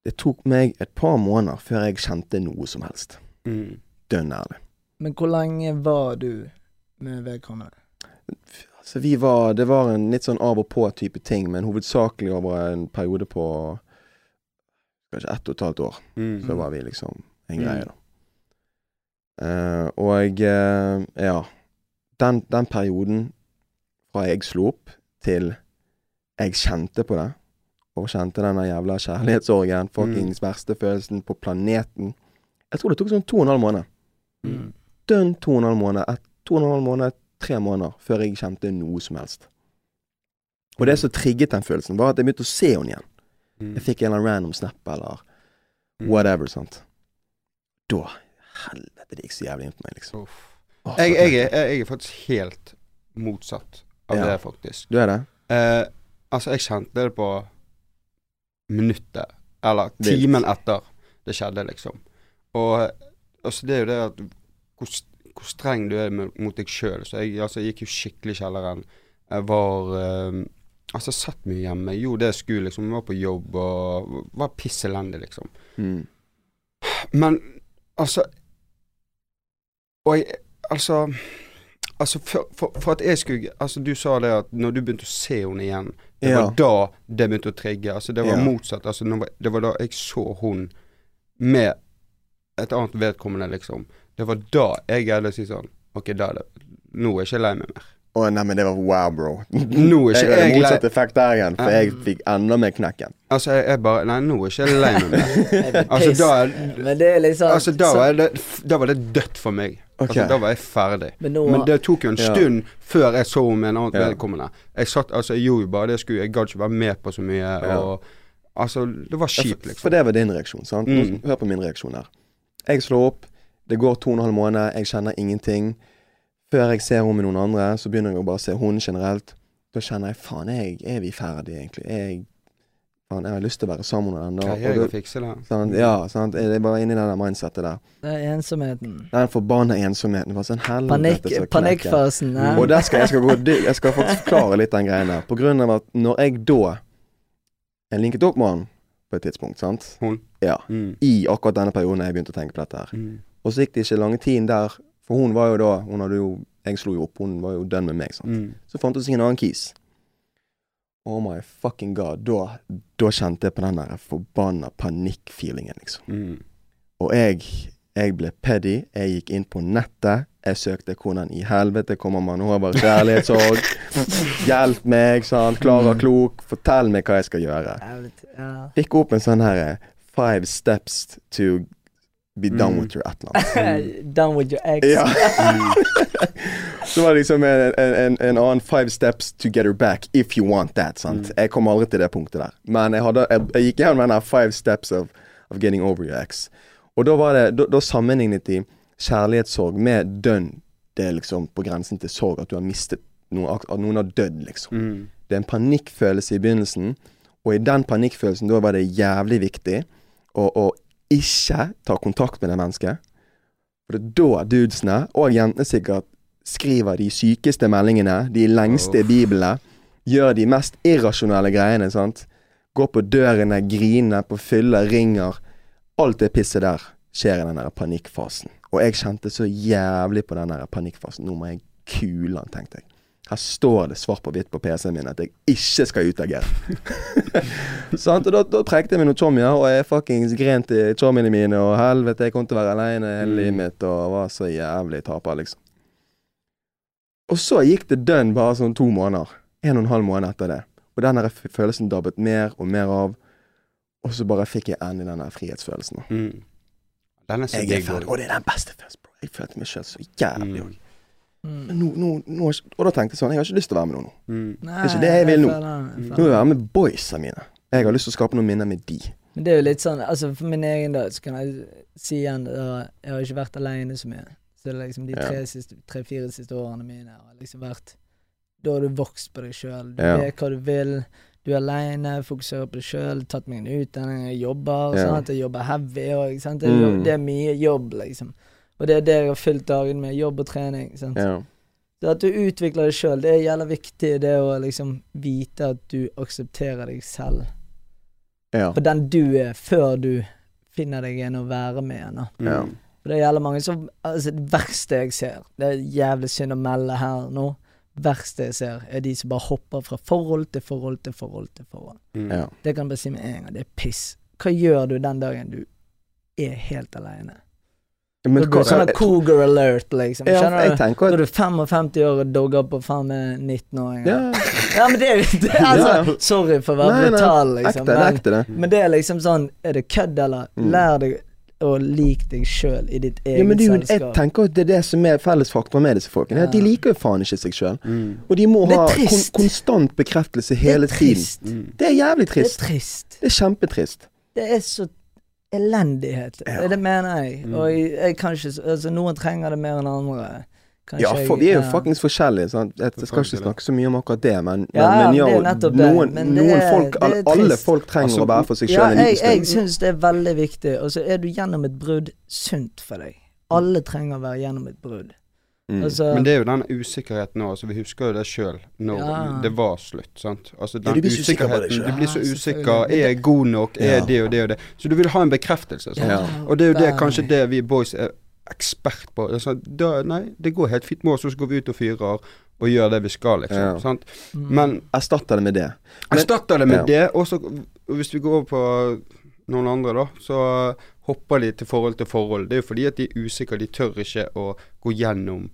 Det tok meg et par måneder før jeg kjente noe som helst. Mm. Dønn ærlig. Men hvor lenge var du med vedkommende? Så vi var Det var en litt sånn av og på-type ting, men hovedsakelig over en periode på kanskje ett og et halvt år. Mm. Så var vi liksom en Mm. greie, da. Uh, og uh, ja. Den, den perioden fra jeg slo opp til jeg kjente på det, og kjente denne jævla kjærlighetssorgen, fuckings verste følelsen på planeten Jeg tror det tok sånn to og en halv måned. Mm. Dønn to og en halv måned. Et, to og en halv måned, tre måneder før jeg kjente noe som helst. Og det som trigget den følelsen, var at jeg begynte å se henne igjen. Mm. Jeg fikk en eller annen random snap eller Mm. whatever, sant. Da Helvete, det gikk så jævlig inn på meg, liksom. Uff. Åh, Jeg, jeg, er, jeg er faktisk helt motsatt av Ja. det, faktisk. Du er det? Eh, altså, jeg kjente det på minuttet, eller timen etter det skjedde, liksom. Og altså, det er jo det at hvor, s- hvor streng du er mot deg sjøl. Så jeg, altså, jeg gikk jo skikkelig i kjelleren. Jeg var eh, Altså, satt mye hjemme. Gjorde det jeg skulle, liksom. Jeg Var på jobb og var piss elendig, liksom. Mm. Men altså Og jeg Altså Altså for, for, for at jeg skulle Altså Du sa det at når du begynte å se henne igjen Det Ja. var da det begynte å trigge. Altså Det var Ja. motsatt. Altså Det var da jeg så hun med et annet vedkommende, liksom. Det var da jeg greide å si sånn OK, da er det Nå er jeg ikke lei meg mer. Å nei, men det var wow, bro. Nå er ikke jeg jeg motsatt effekt der igjen, for jeg fikk enda mer knekken. Altså, jeg, jeg bare Nei, nå er jeg ikke lei meg mer. Altså, da er Men det er liksom Altså, da var det, da var det dødt for meg. Okay. Altså, da var jeg ferdig. Men nå Men det tok jo en Ja. stund før jeg så henne med en annen Ja. vedkommende. Jeg satt, altså, jeg gjorde jo bare det jeg skulle. Jeg gadd ikke være med på så mye. Ja. Og Altså, det var kjipt, liksom. for det var din reaksjon, sant? Mm. hør på min reaksjon her. Jeg slår opp, det går to og en halv måned, jeg kjenner ingenting. Før jeg ser henne med noen andre, så begynner jeg å bare se henne generelt. Da kjenner jeg faen, jeg, er vi ferdige, egentlig? Jeg, faen, jeg har lyst til å være sammen med henne. gjør jeg å fikse det? Sant? Ja, sant? Jeg er bare inni det der mindsettet der. Det er ensomheten. Den forbanna ensomheten. Var sånn helvete Panikk, panikkfasen. Ja. Og der skal jeg skal, gå, jeg skal faktisk forklare litt den greien der. På grunn av at når jeg da Jeg linket opp med han på et tidspunkt, sant. Hun? Ja. Mm. I akkurat denne perioden jeg begynte å tenke på dette her. Mm. Og så gikk det ikke lange tiden der, for hun var jo da Hun hadde jo Jeg slo jo opp, hun var jo dønn med meg, sant. Mm. Så fant hun seg en annen kis. Oh my fucking god. Da, da kjente jeg på den der forbanna panikkfeelingen, liksom. Mm. Og jeg, jeg ble paddy. Jeg gikk inn på nettet. Jeg søkte hvordan i helvete kommer man over kjærlighetssorg. Hjelp meg, sant. Klara klok. Fortell meg hva jeg skal gjøre. Fikk opp en sånn her eh, Five steps to be done Mm. with your Atlas. Done with your ex. Ja. Så var det liksom en, en, en, en annen five steps to get her back if you want that. sant? Mm. Jeg kom aldri til det punktet der. Men jeg, hadde, jeg, jeg gikk gjennom den der five steps of, of getting over your ex. Og da var det, da, da sammenlignet de kjærlighetssorg med dønn. Det er liksom på grensen til sorg, at du har mistet noen, at noen har dødd, liksom. Mm. Det er en panikkfølelse i begynnelsen, og i den panikkfølelsen da var det jævlig viktig å, å ikke ta kontakt med det mennesket. For det er da dudesene, og jentene sikkert, skriver de sykeste meldingene, de lengste oh. biblene, gjør de mest irrasjonelle greiene, sant. Går på dørene, griner på fylla, ringer. Alt det pisset der skjer i den der panikkfasen. Og jeg kjente så jævlig på den der panikkfasen. Nå må jeg kule han, tenkte jeg. Her står det svart på hvitt på PC-en min at jeg ikke skal utagere. Sant? Og da, da prekte jeg meg noen chommier, og jeg fuckings gren til chommiene mine, og helvete, jeg kom til å være aleine hele Mm. livet mitt, og var så jævlig taper, liksom. Og så gikk det dønn bare sånn to måneder. En og en halv måned etter det. Og den følelsen dabbet mer og mer av. Og så bare fikk jeg endelig den frihetsfølelsen. Mm. Den er så Jeg er ferdig. Og det er den beste følelsen, bro. Jeg følte meg sjøl så jævlig òg. Mm. Mm. Nå, nå, nå, og da tenkte jeg sånn, jeg har ikke lyst til å være med noen nå. Mm. Nei, Det er ikke det jeg vil nå. jeg Nå vil jeg være med boysa mine. Jeg har lyst til å skape noen minner med de. Men det er jo litt sånn Altså For min egen del så kan jeg si igjen uh, Jeg har ikke vært alene så mye. Så det er liksom de Ja. tre siste tre-fire siste årene mine har liksom vært Da har du vokst på deg sjøl. Du Ja. vet hva du vil. Du er aleine, fokuserer på deg sjøl. Tatt meg en utdanning, jeg jobber. Ja. Sant? Jeg jobber heavy òg. Det, Mm. det er mye jobb, liksom. Og det er det jeg har fylt dagen med. Jobb og trening. Sant? Ja. Det at du utvikler deg sjøl, det er jævla viktig. Det å liksom vite at du aksepterer deg selv Ja. for den du er, før du finner deg en å være med igjen. Ja. For det gjelder mange som Altså, det verste jeg ser, det er jævlig synd å melde her nå, verste jeg ser, er de som bare hopper fra forhold til forhold til forhold til forhold. Mm. ja. Det kan jeg bare si med en gang. Det er piss. Hva gjør du den dagen du er helt aleine? Men det blir sånn cougar alert, liksom. ja, Skjønner jeg du? tenker Da er du 55 år og dogger på faen meg 19-åringer. ja, Ja, men det er jo altså. Sorry for å være Nei, nei, brutal, liksom. ekte, men- ekte, det. Men det er liksom sånn Er det kødd, eller? Mm. Lær deg å like deg sjøl i ditt eget Ja, men det, jo- jeg tenker at det er det som er fellesfaktoren med disse folkene. Ja. De liker jo faen ikke seg sjøl. Mm. Og de må ha kon konstant bekreftelse hele det er tiden. trist. Mm. Det er jævlig Det er trist. trist. Det er kjempetrist. Det er så elendighet. Ja. Det mener jeg. Mm. Og jeg, jeg kan ikke Altså, noen trenger det mer enn andre. Kanskje Ja, for vi er jo ja. fuckings forskjellige. Sant? Jeg skal ikke snakke så mye om akkurat det, men, Ja, men, men det er ja, noen, Men noen er- folk, det er all, alle trist. folk trenger Altså, å være for seg Ja, sjøl en jeg, jeg syns det er veldig viktig. Og så er du gjennom et brudd sunt for deg. Alle trenger å være gjennom et brudd. Mm. Altså, Men det er jo den usikkerheten nå. Altså, vi husker jo det sjøl, når Ja. det var slutt. sant? Altså, Ja, den du blir så usikker på. Du blir så usikker. Er jeg god nok? Er Ja. det og det og det? Så du vil ha en bekreftelse. sant? Ja. Og det er jo det kanskje det vi boys er ekspert på. Altså, da, nei, det går helt fint med oss, og så går vi ut og fyrer og gjør det vi skal, liksom. Ja. Sant? Mm. Men Erstatter det med det. Erstatter det med Ja. det, og så hvis vi går over på noen andre, da, så hopper de til forhold til forhold. Det er jo fordi at de er usikre, de tør ikke å gå gjennom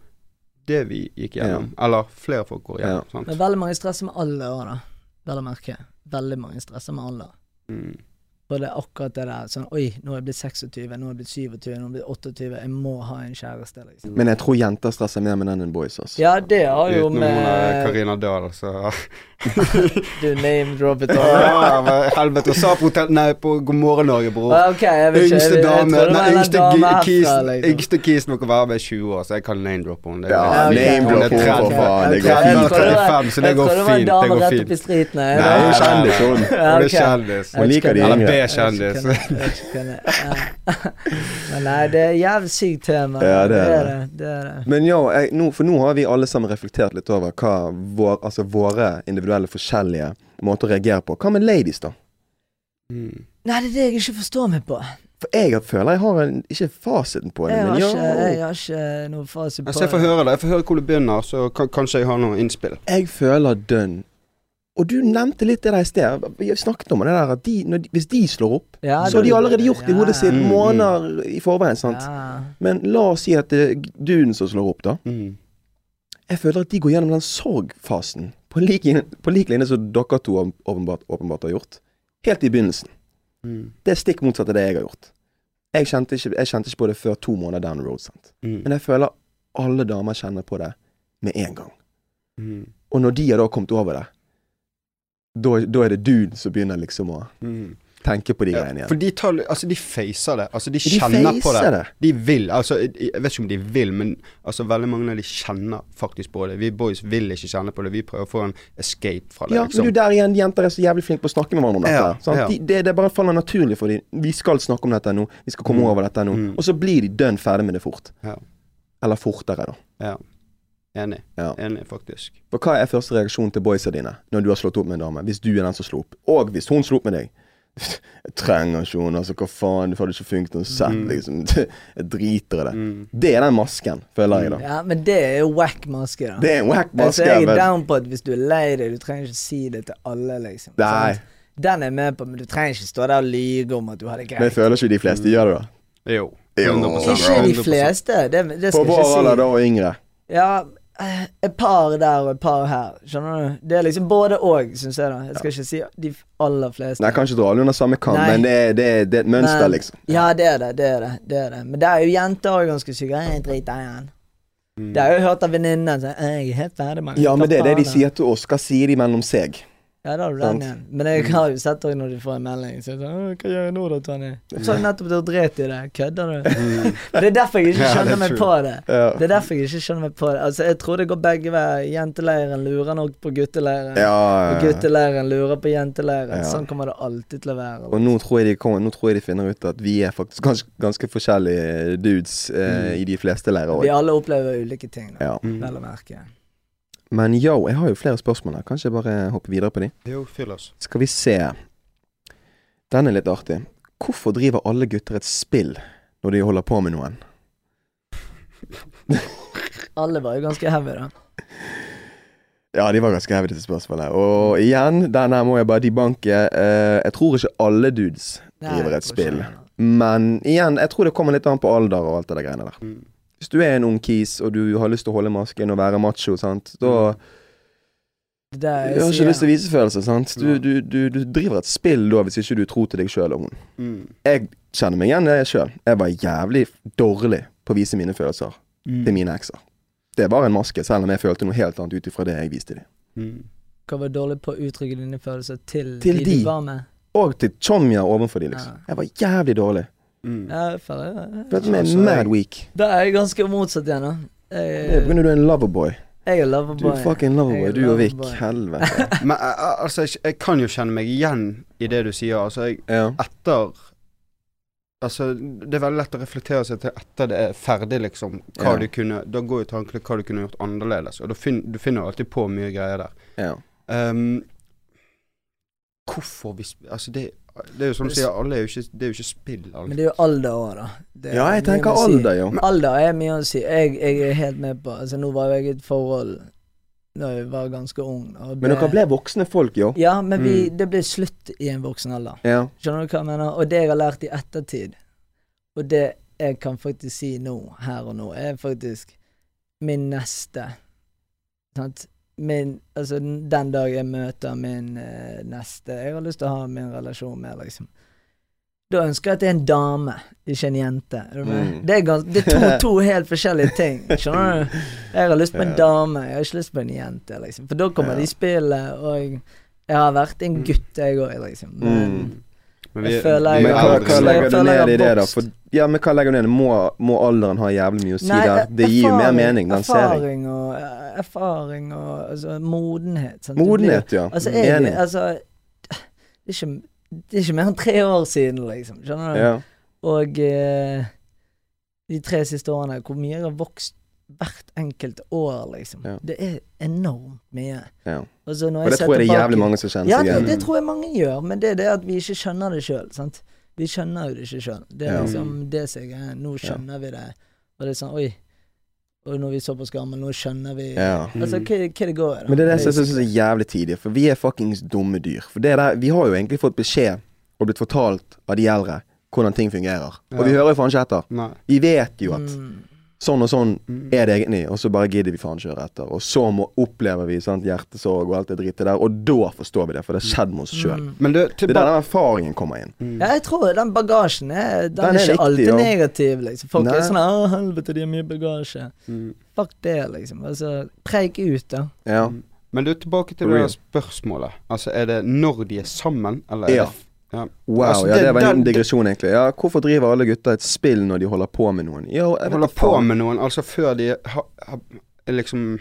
det vi gikk gjennom. Eller flere folk går gjennom. Men sant? veldig mange stresser med alder òg, da. Vel å merke. Veldig mange stresser med alder. Mm. Og det er akkurat det der sånn Oi, nå er jeg blitt 26, nå er jeg blitt 27, nå er jeg blitt 28. Jeg må ha en kjæreste, liksom. Men jeg tror jenter stresser mer med den enn boys. Altså. Ja, det har jo Utenom der med Karina Dahl, så Du name-droppet over. Ja, Helvete. Sa på hotell Nei, på God morgen Norge, bror. Okay, jeg vet ikke. Yngste dame Nei, yngste kis kisen liksom. Kisen må være med 20 år, så jeg kan name-droppe henne. Ja, name-drop er henne, for faen. Det går fint. trodde det var- 35, så det jeg går trodde det var en fint, det dame går rett fint. opp i streeten. Nei, hun er kjendis, hun. Hun er kjendis. Hun liker de yngre. B-kjendis. Jeg vet ikke hvem det er. Ja. Men nei, det er jævlig sykt tema. Ja, det er det. det, det. Men ja, jeg, nå, for nå har vi alle sammen reflektert litt over hva vår, altså våre individuelle forskjellige måter å reagere på. Hva med ladies, da? Mm. Nei, det er det jeg ikke forstår meg på. For jeg føler jeg har en, ikke fasiten på det, Jeg har men ja. ikke, jeg har ikke noe fasit på Altså, jeg får høre det. Jeg får høre hvor du begynner, så kan, kanskje jeg har noe innspill. Jeg føler dønn Og du nevnte litt det der i sted. Vi snakket om det der at de, når de, hvis de slår opp, Ja, så har de allerede gjort det i hodet sitt Mm, mm. måneder i forveien. sant? Ja. Men la oss si at det er duden som slår opp, da. Mm. Jeg føler at de går gjennom den sorgfasen på lik, på lik linje som dere to åpenbart, åpenbart har gjort. Helt i begynnelsen. Mm. Det er stikk motsatt av det jeg har gjort. Jeg kjente ikke, jeg kjente ikke på det før to måneder down the road. sant? Mm. Men jeg føler alle damer kjenner på det med en gang. Mm. Og når de har da kommet over det, da, da er det du som begynner liksom å Mm. tenke på de Ja, greiene for de tar Altså, de facer det. Altså, de De kjenner på det. det. De vil. Altså, jeg vet ikke om de vil, men altså, veldig mange av de kjenner faktisk på det. Vi boys vil ikke kjenne på det. Vi prøver å få en escape fra det, Ja, men liksom. du der igjen, jenter er så jævlig flinke på å snakke med hverandre om dette. Ja, ja. De, det, det bare faller naturlig for dem. Vi skal snakke om dette nå. Vi skal komme Mm. over dette nå. Mm. Og så blir de dønn ferdig med det fort. Ja. Eller fortere, da. Ja. Enig. Ja. Enig, faktisk. For hva er første reaksjon til boysa dine når du har slått opp med en dame? Hvis du er den som slo opp. Og hvis hun slo opp med deg. Jeg trenger ikke henne, altså. Hva faen, det hadde ikke funket noe sett, Mm. liksom. Jeg driter i det. Mm. Det er den masken, føler jeg, da. ja, men det er jo wack maske, da. Det er en wack altså, maske. jeg er down på at hvis du er lei deg, du trenger ikke si det til alle, liksom. Nei. Sant? Den er jeg med på, men du trenger ikke stå der og lyve om at du har det greit. Men jeg føler ikke de fleste gjør det, da. Jo. Jo. 100%. Ikke de fleste, det, det På skal jeg vår ikke alder da og yngre. Ja, et par der og et par her. Skjønner du? Det er liksom både og, syns jeg. da Jeg skal ikke si de aller fleste. Nei, kan ikke dra alle under samme kam, men det er, det, er, det er et mønster, Men- liksom. Ja, det er det. Det er det. det, er det. Men det er jo jenter òg ganske syke. Jeg driter i han. Mm. Det har jeg jo hørt av venninnen. Jeg er helt ferdig med. Ja, men det er det de sier til oss. Hva sier de mellom seg? Ja, da har du den igjen. Men jeg har jo sett òg når de får en melding. Så jeg sånn, Hva gjør jeg nå, da, Tonje? Så har nettopp du dret i det. Kødder du? Mm. Det er derfor jeg ikke Ja, er skjønner meg true. på det. Ja. Det er derfor jeg ikke skjønner meg på det. Altså, Jeg tror det går begge veier. Jenteleiren lurer nok på gutteleiren. Ja, Og ja, ja. gutteleiren lurer på jenteleiren. Ja. Sånn kommer det alltid til å være. Og nå tror, jeg de nå tror jeg de finner ut at vi er faktisk ganske, ganske forskjellige dudes eh, Mm. i de fleste leirer Vi alle opplever ulike ting, da. Ja. Mm. Vel å merke. Men yo, jeg har jo flere spørsmål her. Kanskje jeg bare hoppe videre på de? Jo, fyll oss. Skal vi se. Den er litt artig. Hvorfor driver alle gutter et spill når de holder på med noen? Alle var jo ganske heavy, da. Ja, de var ganske heavy, disse spørsmålene. Og igjen, den her må jeg bare debanke. Eh, jeg tror ikke alle dudes driver et spill. Men igjen, jeg tror det kommer litt an på alder og alt det der greiene der. Mm. Hvis du er en ung kis, og du har lyst til å holde masken og være macho, sant, da Det der Du har ikke lyst til å vise følelser, sant. Du, du, du, du driver et spill da, hvis ikke du tror til deg sjøl og hun. Mm. Jeg kjenner meg igjen i det sjøl. Jeg var jævlig dårlig på å vise mine følelser Mm. til mine ekser. Det var en maske, selv om jeg følte noe helt annet ut ifra det jeg viste dem. Mm. Hva var dårlig på å uttrykke dine følelser til, Til de de. du var med? Og til Chomya overfor de, liksom. Ja. Jeg var jævlig dårlig. Mm. Ja, jeg føler det. Følte meg Altså, mad weak. Da er jeg ganske motsatt igjen, da. Det er Jeg, grunn av du er en loverboy. jeg er loverboy. Du er fucking loverboy, er du og Vik. Helvete. Men eh, eh, altså, jeg, jeg kan jo kjenne meg igjen i det du sier. Altså, jeg, Ja. etter Altså, det er veldig lett å reflektere seg til etter det er ferdig, liksom. Hva Ja. du kunne Da går jo tankene hva du kunne gjort annerledes. Og fin, du finner jo alltid på mye greier der. ja. Um, hvorfor vi Altså, det, det er jo som du sier, alle er jo ikke, det er jo ikke spill. Alt. Men det er jo alder òg, da. Det Ja, jeg tenker si. alder, jo. Alder er mye å si. Jeg, jeg er helt med på Altså, nå var jo jeg i et forhold da jeg var ganske ung. og Men dere ble voksne folk, jo. Ja, men vi, Mm. det ble slutt i en voksen alder. Ja. Skjønner du hva jeg mener? Og det jeg har lært i ettertid, og det jeg kan faktisk si nå, her og nå, er faktisk min neste. Sant? Min, altså den dag jeg møter min eh, neste jeg har lyst til å ha min relasjon med, liksom. Da ønsker jeg at det er en dame, ikke en jente. Mm. Det er, gans, det er to, to helt forskjellige ting. Skjønner du? Jeg har lyst på en dame, jeg har ikke lyst på en jente, liksom. For da kommer Ja. de i spillet, og jeg, jeg har vært en gutt, jeg òg, liksom. Men, Mm. Men Jeg føler jeg- Men hva, er hva legger du ned i det, da? For, ja, men hva legger du ned? Må, må alderen ha jævlig mye å si Nei, der? Det gir jo mer mening, den. Erfaring og eh, Erfaring og altså, modenhet. sant? Blir- Modenhet, ja. Altså, jeg, Enig. altså det er, ikke, det er ikke mer enn tre år siden, liksom. Skjønner du? Ja. Og eh, de tre siste årene, hvor mye jeg har vokst hvert enkelt år, liksom. Ja. Det er enormt mye. Ja. Når Og det tror jeg det er jævlig mange som kjenner seg igjen. Ja, det tror jeg mange gjør, men det er det at vi ikke skjønner det sjøl. Vi skjønner jo det ikke sjøl. Det er Ja. liksom det som er Nå skjønner vi det. Og det er sånn Oi. Og når vi så på Skammen, nå skjønner vi Ja. Altså, hva, hva det går i. Men det er det som jeg synes er jævlig tidlig, for vi er fuckings dumme dyr. For det der, vi har jo egentlig fått beskjed og blitt fortalt av de eldre hvordan ting fungerer. Og vi hører jo faen ikke etter. Nei. Vi vet jo at Mm. Sånn og sånn Mm. er det egentlig, og så bare gidder vi faen ikke høre etter. Og så må, opplever vi sant, hjertesorg og alt det drittet der, og da forstår vi det, for det har skjedd med oss sjøl. Mm. Det er der den erfaringen kommer inn. mm. Ja, jeg tror den bagasjen er Den, Den er er ikke viktig, alltid ja. negativ, liksom. Folk Nei. er sånn 'Å, helvete, de har mye bagasje'. Mm. Fuck det, liksom. Altså, preik ut, da. Ja. Mm. Men du, tilbake til det spørsmålet. Altså, er det når de er sammen, eller er Ja. det ja. Wow, Altså, ja, det- det var en den- digresjon, egentlig. Ja, hvorfor driver alle gutter et spill når de holder på med noen? Jo, jeg holder på faen. med noen, altså før de har, har liksom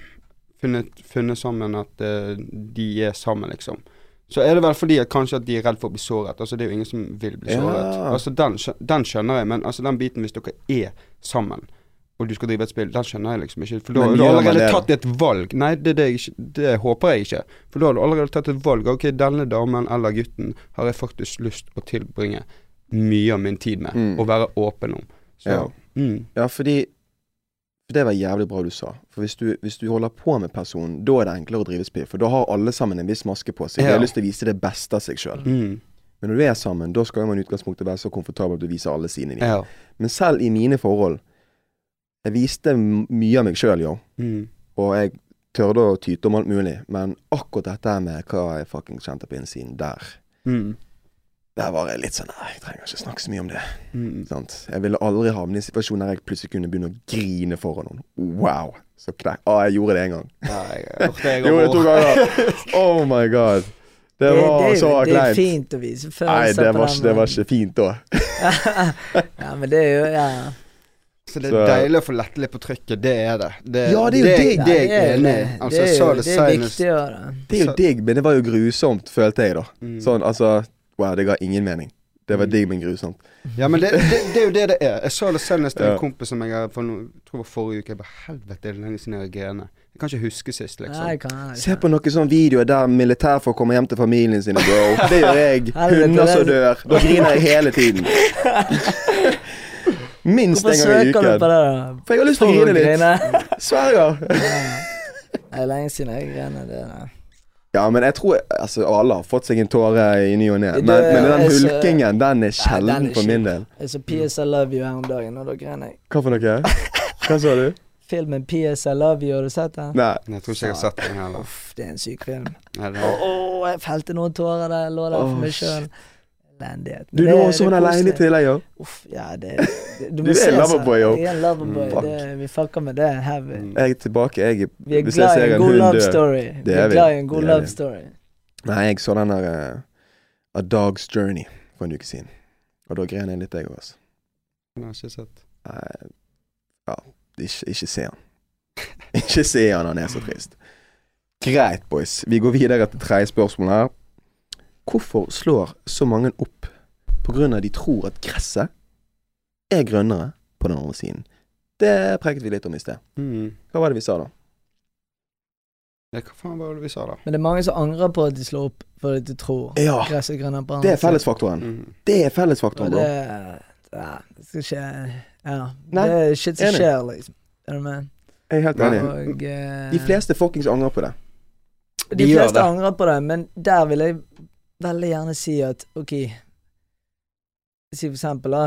funnet, funnet sammen at uh, de er sammen, liksom. Så er det vel fordi at kanskje at de er redd for å bli såret. Altså Det er jo ingen som vil bli Ja. såret. Altså Den, den skjønner jeg, men altså den biten hvis dere er sammen, og du skal drive et spill, den skjønner jeg liksom ikke. For da har du allerede det, tatt et valg. Nei, det, det, det håper jeg ikke. For da har du allerede tatt et valg. Ok, denne damen eller gutten har jeg faktisk lyst å tilbringe mye av min tid med, Mm. og være åpen om. Så, Ja. mm. Ja, fordi for Det var jævlig bra du sa. For hvis du, hvis du holder på med personen, da er det enklere å drive spill. For da har alle sammen en viss maske på seg. De Ja. har lyst til å vise det beste av seg sjøl. Mm. Men når du er sammen, da skal man i utgangspunktet være så komfortabel at du viser alle sidene dine. Ja. Men selv i mine forhold Jeg viste mye av meg sjøl, jo. Mm. Og jeg tørde å tyte om alt mulig. Men akkurat dette med hva jeg fucking kjente på innsiden, der Mm. Der var jeg litt sånn Nei, jeg trenger ikke snakke så mye om det. Mm. Sant? Jeg ville aldri havne i en situasjon der jeg plutselig kunne begynne å grine foran noen. Wow! Så knekk. Å, jeg gjorde det en gang. Ja, jeg, gjorde det Jo, det to ganger. Oh my god. Det var det, så Det er fint å vise Nei, følelser det på var, den ikke, det var ikke fint da. ja, men det er jo Ja. Så det Så- er deilig å få lette litt på trykket. Det er det. det Ja, det er jo det, digg. det i. det. Altså, det er jo det det er viktigere. det. Det er jo digg, men det var jo grusomt, følte jeg da. Mm. Sånn, altså Wow, det ga ingen mening. Det var Mm. digg, men grusomt. Ja, men det, det, det er jo det det er. Jeg sa det senest til en Ja. kompis som jeg har for noe, tror var forrige uke. Jeg bare Helvete, det er lenge siden jeg har grene. Jeg kan ikke huske sist, liksom. Nei, jeg kan jeg Se på noen sånne videoer der militærfolk kommer hjem til familien sine, bro. Det gjør jeg. Hunder som dør. Da griner jeg hele tiden. Minst Hvorfor en gang i søker du på det, da? For jeg har lyst til å For grine litt. grine. Sverger. Det er lenge siden jeg grener det. da. Ja, men jeg tror altså, alle har fått seg en tåre i ny og ne. Det Men, men den så- hulkingen, den er den sjelden er for min kjip. del. Jeg så PS I Love You her om dagen, og da grein jeg. Hva for noe? Hva sa du? Filmen PS I Love You, har du sett den? Nei. Jeg tror ikke jeg har sett den heller. Uff, det er en syk film. Nei, det Å, jeg felte noen tårer der. Jeg lå der Åh, for meg sjøl. Elendighet. Du lå er sånn aleine til deg, jo. Uff, ja, det, det Du Du er en loverboy, jo. Jeg er en loverboy. Mm, vi fucker med det. Heavy. Jeg er tilbake. Jeg Vi er glad i en god love story. Vi er er glad i en god love story. Nei, jeg så den der uh, A Dog's Journey for en uke siden. Og da grein jeg litt, jeg òg, altså. den har jeg ikke sett. Nei, Ja, ikke, ikke se han. Ikke se han, han er så trist. Greit, boys. Vi går videre til tredje spørsmål her. Hvorfor slår så mange opp av de tror at gresset er grønnere på den andre siden? Det preket vi litt om i sted. Mm. Hva var det vi sa da? Ja, hva faen var det vi sa, da? Men det er mange som angrer på at de slår opp fordi de tror Ja, gresset er grønnere på det andre er fellesfaktoren. Mm. Det er fellesfaktoren, det bro. ja, det skal ikke Ja. Nei, det er shit som skjer, liksom. Er du med? Jeg er helt enig. Og uh, De fleste fuckings angrer på det. De De fleste angrer på det, men der vil jeg veldig gjerne si at OK Si for eksempel da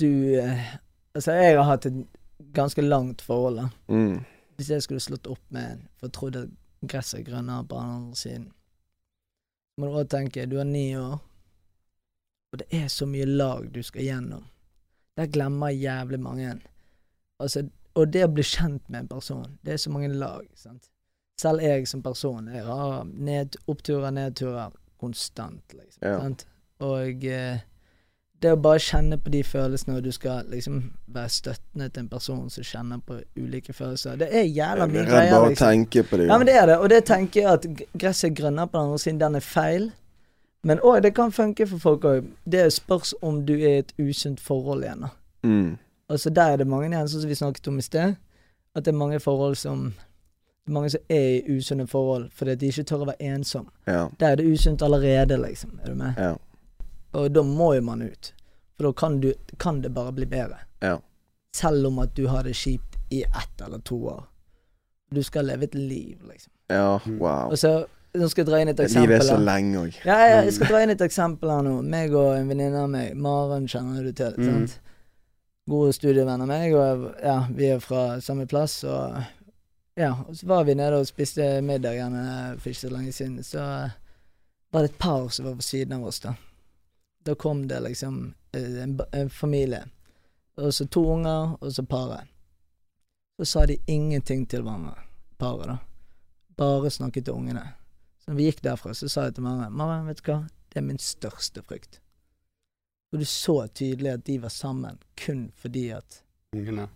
Du eh, Altså, jeg har hatt et ganske langt forhold, da. Mm. Hvis jeg skulle slått opp med en for trodd at gresset er grønnere på den andre siden må du også tenke, du er ni år, og det er så mye lag du skal gjennom. Der glemmer jævlig mange. Altså, og det å bli kjent med en person, det er så mange lag. sant? Selv jeg som person, jeg har ned, oppturer, nedturer konstant, liksom. Ja. Sant? Og eh, det å bare kjenne på de følelsene, og du skal liksom være støttende til en person som kjenner på ulike følelser, det er jævla Jeg mye greier. greier, bare liksom. tenke på det. Ja, men det er det, og det tenker jeg at gresset er grønnere på den andre siden, den er feil. Men òg, det kan funke for folk òg. Det spørs om du er i et usunt forhold igjen, da. Mm. Altså der er det mange igjen, sånn som vi snakket om i sted, at det er mange forhold som det er mange som er i usunne forhold fordi de ikke tør å være ensom. Ja. Der er det usunt allerede, liksom. Er du med? Ja. Og da må jo man ut. For da kan, du, kan det bare bli bedre. Ja. Selv om at du har det kjipt i ett eller to år. Du skal leve et liv, liksom. Ja, Mm. wow. Og så Nå skal jeg dra inn et Livet er så lenge òg. Ja, ja, jeg skal dra inn et eksempel her nå. Meg og en venninne av meg, Maren kjenner du til. Mm. sant? Gode studievenner av meg, og ja, vi er fra samme plass. Og ja, og så var vi nede og spiste middag igjen for ikke så lenge siden. Så var det et par som var på siden av oss, da. Da kom det liksom eh, en, en familie. Og så to unger, og så paret. Så sa de ingenting til hverandre, paret, da. Bare snakket til ungene. Så når vi gikk derfra, så sa jeg til mamma Mamma, vet du hva, det er min største frykt. Og du så tydelig at de var sammen kun fordi at Ungene.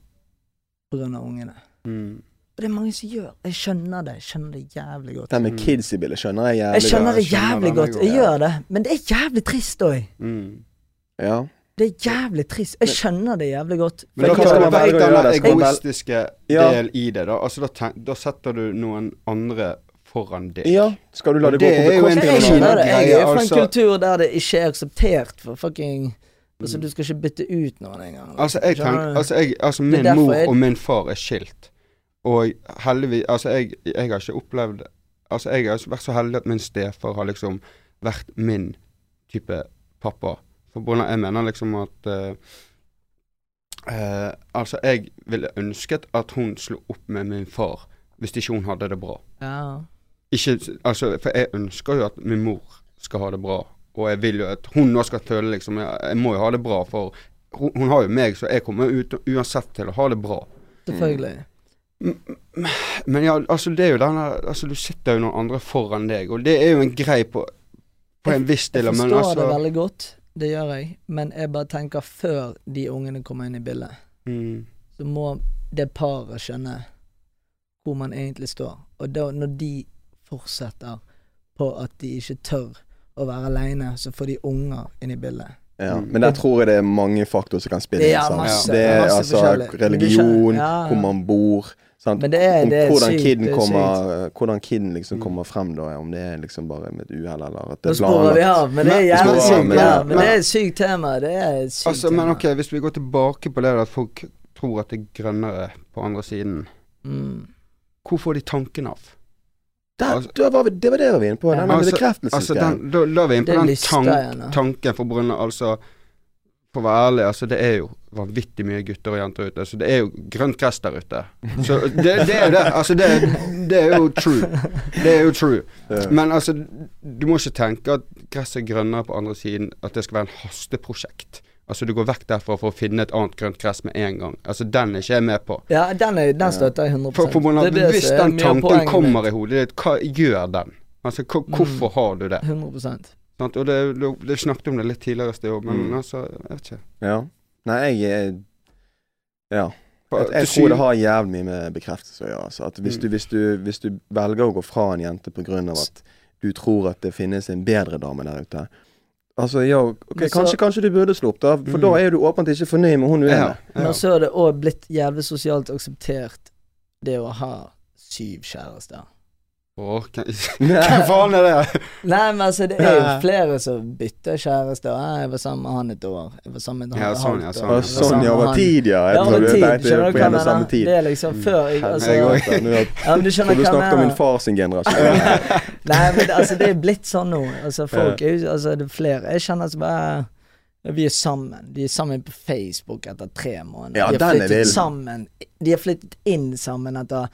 På grunn av ungene. Mm. Og det er mange som gjør. Jeg skjønner det. Jeg skjønner det jævlig godt. Den med Mm. kids i bildet skjønner jeg Jeg jævlig skjønner godt. det jeg skjønner jævlig godt. jeg gjør det. Men det er jævlig trist òg. Mm. Ja. Det er jævlig trist. Jeg skjønner det jævlig godt. Men da skal man velge den det. Egoistiske del i det, da. Altså, da, tenk, da setter du noen andre foran deg. ja. Skal du la det, det gå på bekostning Jeg av noen skjønner det. Jeg er fra en altså- kultur der det ikke er akseptert for fucking Altså, Mm. du skal ikke bytte ut noen engang. Altså, jeg tenker, altså, jeg, altså min mor og min far er skilt. Og heldigvis Altså, jeg, jeg har ikke opplevd Altså, jeg har vært så heldig at min stefar har liksom vært min type pappa. For jeg mener liksom at uh, uh, Altså, jeg ville ønsket at hun slo opp med min far hvis ikke hun hadde det bra. Ja. Ikke, altså, for jeg ønsker jo at min mor skal ha det bra, og jeg vil jo at hun nå skal føle liksom Jeg, jeg må jo ha det bra, for hun, hun har jo meg, så jeg kommer ut, uansett til å ha det bra. Selvfølgelig. Men ja, altså det er jo denne Altså du sitter jo noen andre foran deg, og det er jo en grei på På en viss del, Jeg forstår altså det veldig godt. Det gjør jeg. Men jeg bare tenker før de ungene kommer inn i bildet, mm, så må det paret skjønne hvor man egentlig står. Og da, når de fortsetter på at de ikke tør å være aleine, så får de unger inn i bildet. Ja, Mm. men der tror jeg det er mange faktorer som kan spille inn. Ja, masse- det er altså religion, ja, ja. hvor man bor. Sant? Men det er, det er hvordan sykt. kiden det er kommer Hvordan kiden liksom Mm. kommer frem, da. Om det er liksom bare med et uhell, eller at det er sporer vi planlagt. av, men det er jævlig sykt. men- Ja, men det er et sykt tema. Det er et sykt Altså, men ok, hvis vi går tilbake på det at folk tror at det er grønnere på andre siden, Mm. hvor får de tanken av? Der, Altså- da var vi, det var det vi var inne på. Den Ja. altså, bekreftelsen. Altså, den, da, da vi inne Det på den lista tank, tanken for Brunner. Altså, for å være ærlig, altså det er jo vanvittig mye gutter og jenter ute. Så det er jo grønt gress der ute. Så det, det er jo det. Altså det, det er jo true. Det er jo true. Men altså, du må ikke tenke at gresset er grønnere på andre siden, at det skal være en hasteprosjekt. Altså du går vekk derfra for å finne et annet grønt gress med en gang. Altså den er ikke jeg med på. Ja, den, er, den støtter jeg 100 For, for Brunner, Det det hvis den tanken kommer mitt. i hodet ditt, hva gjør den? Altså hvorfor hvorfor har du det? 100 Sant? Og det, det, snakket om det litt tidligere i sted òg, men Mm. altså, jeg vet ikke. Ja. Nei, jeg er Ja. Jeg, jeg tror det har jævlig mye med bekreftelse å gjøre. Altså. At hvis, Mm. du, hvis, du, hvis du velger å gå fra en jente av at du tror at det finnes en bedre dame der ute Altså, ja, okay, så- kanskje, kanskje du burde slå opp, da. For Mm. da er du åpent ikke fornøyd med hun du er Ja, med. Men så er det òg blitt jævlig sosialt akseptert, det å ha syv kjærester. Åh, hva faen er det? Nei, men altså, det er jo flere som bytter kjæreste. Jeg var sammen med han et år. Jeg var sammen med han Ja, sånn, ja, sånn, Jeg var sånn, ja, over tid, ja. Jeg over du tid. tenkte Skjønner du på hva jeg samme mener? tid. Det er liksom før jeg, altså, Jeg ja, men du skjønner du hva snakket jeg om min mener. far sin generasjon. Nei, men altså, det er blitt sånn nå. Altså, folk er jo Altså, det er flere Jeg kjenner som bare vi er sammen. De er sammen på Facebook etter tre måneder. Ja, de har flyttet sammen De har flyttet inn sammen etter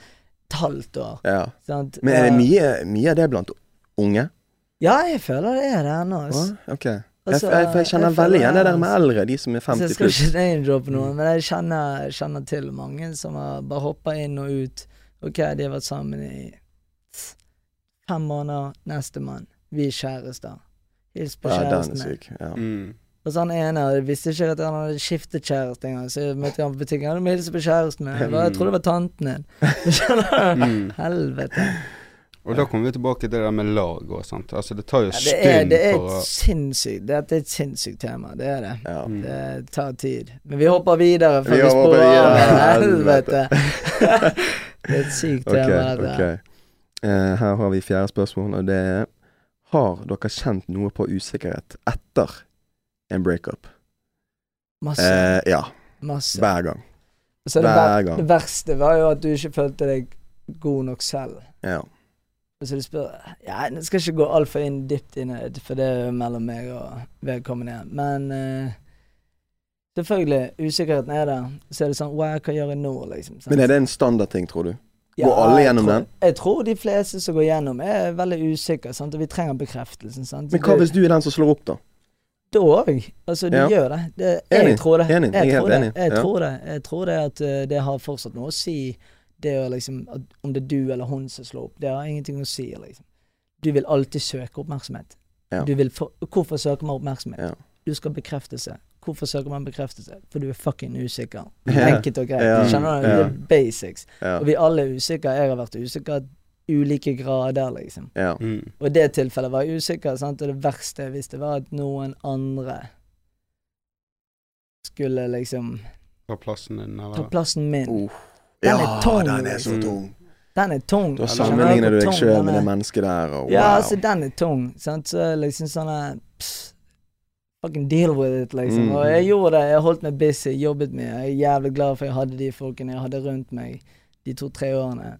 et halvt år. Ja. Sant? Men er det Eh, mye, mye av det blant unge? Ja, jeg føler det er det ennå. Altså. Å, ok. Jeg, Altså, jeg, jeg kjenner jeg veldig igjen det der med altså. eldre, de som er Så 50 jeg skal pluss. ikke name-droppe noen, men jeg kjenner, kjenner til mange som har bare hoppa inn og ut. Ok, de har vært sammen i fem måneder, nestemann. Vi er kjærester. Hils på Ja, den er kjæresten. min. syk. Ja. Mm. Og så han ene jeg visste ikke at han hadde skiftet kjæreste engang, så jeg møtte han på butikken. Han må hilse på kjæresten min. Jeg, jeg trodde det var tanten din. Mm. Helvete. Og da kommer vi tilbake til det der med lag og sånt. Altså det tar jo Ja, stund det er, det er for sinnssykt det, er et sinnssykt tema, det er det. Ja. Mm. Det tar tid. Men vi hopper videre, for Vi vi, sporer av. Helvete. det er et sykt tema, dette. Okay. Uh, her har vi fjerde spørsmål, og det er Har dere kjent noe på usikkerhet etter en breakup? Masse. Eh, ja. masse. Hver gang. Så det, Hver gang. det verste var jo at du ikke følte deg god nok selv. Ja. Så du spør Ja, jeg skal ikke gå altfor inn dypt inn i det, for det er mellom meg og vedkommende. Men eh, selvfølgelig, usikkerheten er der. Så er det sånn Wow, hva gjør jeg nå, liksom? sant? Men er det en standardting, tror du? Ja, Går alle jeg gjennom tror, den? Jeg tror de fleste som går gjennom, er veldig usikre, sant? og vi trenger bekreftelsen. Sant? Men hva hvis du er den som slår opp, da? Da òg. Altså, du Ja. gjør det. det Enig, jeg tror det. enig, jeg er helt tror det. enig, Jeg ja. tror det. Jeg tror det at uh, det har fortsatt noe å si, det å liksom Om det er du eller hun som slår opp. Det har ingenting å si, liksom. Du vil alltid søke oppmerksomhet. Ja. For, hvorfor søker man oppmerksomhet? Du skal bekrefte bekreftelse. Hvorfor søker man bekreftelse? For du er fucking usikker. Enkelt og greit. Skjønner du? Det er basics. Og vi alle er usikre. Jeg har vært usikker ulike grader, liksom. ja. Mm. Og i det tilfellet var jeg usikker, sant? og det verste jeg visste, var at noen andre skulle liksom Ta plassen din, ta plassen min. Uh. Den Ja, er tung, den er så tung. tung. Den er tung. Da sammenligner du deg sjøl med det mennesket der, og wow. Ja, altså, den er tung. Sant? Så liksom sånn Fucking deal with it, liksom. Mm. Og jeg gjorde det. Jeg holdt meg busy, jobbet mye. Jeg er jævlig glad for jeg hadde de folkene jeg hadde rundt meg de to-tre årene.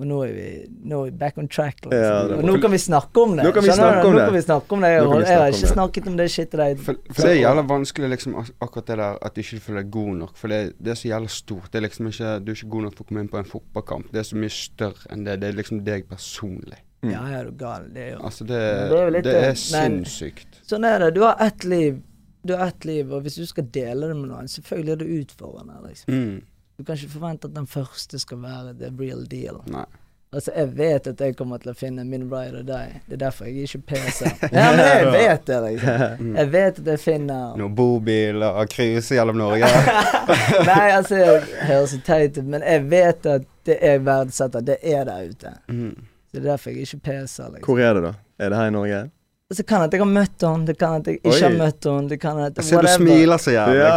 Og nå er vi nå er back on track. Liksom. Ja, og nå kan vi snakke om det. Nå kan vi snakke om nå det. kan vi snakke om det. Jeg, har ikke det. snakket om det shitet der. For, for det er jævla vanskelig, liksom, akkurat det der at du ikke føler deg god nok. For det, det er så jævla stort. Det er liksom ikke, du er ikke god nok for å komme inn på en fotballkamp. Det er så mye større enn det. Det er liksom deg personlig. Mm. Ja, ja, er du gal. Det er jo Altså, det, det er litt det er men- sinnssykt. Sånn er det. Du har ett liv. Du har ett liv, og hvis du skal dele det med noen, selvfølgelig er det utfordrende. Liksom. Mm. Du kan ikke forvente at den første skal være the real deal. Nei. Altså, jeg vet at jeg kommer til å finne min ride or die. Det er derfor jeg ikke peser. Ja, men jeg vet det, liksom. Mm. Jeg vet at jeg finner Noen bobiler og cruise gjennom Norge. Nei, altså, det høres så teit ut, men jeg vet at det jeg verdsetter, det er der ute. Mm. Så det er derfor jeg ikke peser, liksom. Hvor er det, da? Er det her i Norge? Så kan at jeg har møtt henne, det kan at jeg ikke Oi. har møtt henne, det kan at Jeg ser du smiler så jævlig. Ja,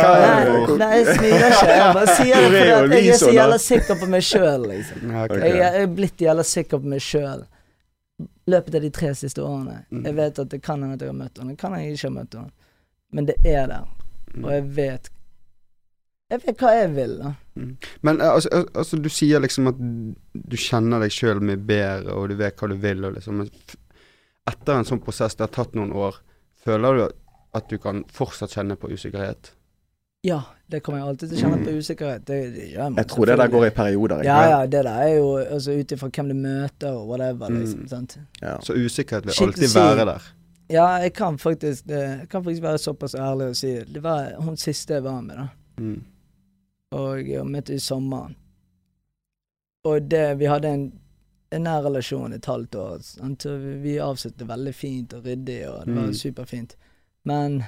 Nei, nei, jeg smiler ikke. Jeg bare sier det fordi jeg er så jævla sikker på meg sjøl, liksom. Ja, ok. Ok. Jeg jeg er blitt jævla sikker på meg sjøl. løpet av de tre siste årene. Mm. Jeg vet at det kan hende at jeg har møtt henne, det kan hende jeg ikke har møtt henne. Men det er der, Mm. og jeg vet Jeg vet hva jeg vil, da. Mm. Men eh, altså, altså, du sier liksom at du kjenner deg sjøl mye bedre, og du vet hva du vil, og liksom Etter en sånn prosess, det har tatt noen år, føler du at du kan fortsatt kjenne på usikkerhet? Ja, det kommer jeg alltid til å kjenne på usikkerhet. Det, det gjør man Jeg tror det der går i perioder. ikke Ja, ja, det der er jo altså ut ifra hvem du møter og whatever, Mm. liksom. Sant? Ja. Så usikkerhet vil alltid være der. Ja, jeg kan faktisk Jeg kan faktisk være såpass ærlig og si det var hun siste jeg var med, da. Mm. Og jeg møtte i sommeren. Og det Vi hadde en, en nær relasjon et halvt år. Sant? Så vi, avsluttet veldig fint og ryddig, og det var Mm. superfint. Men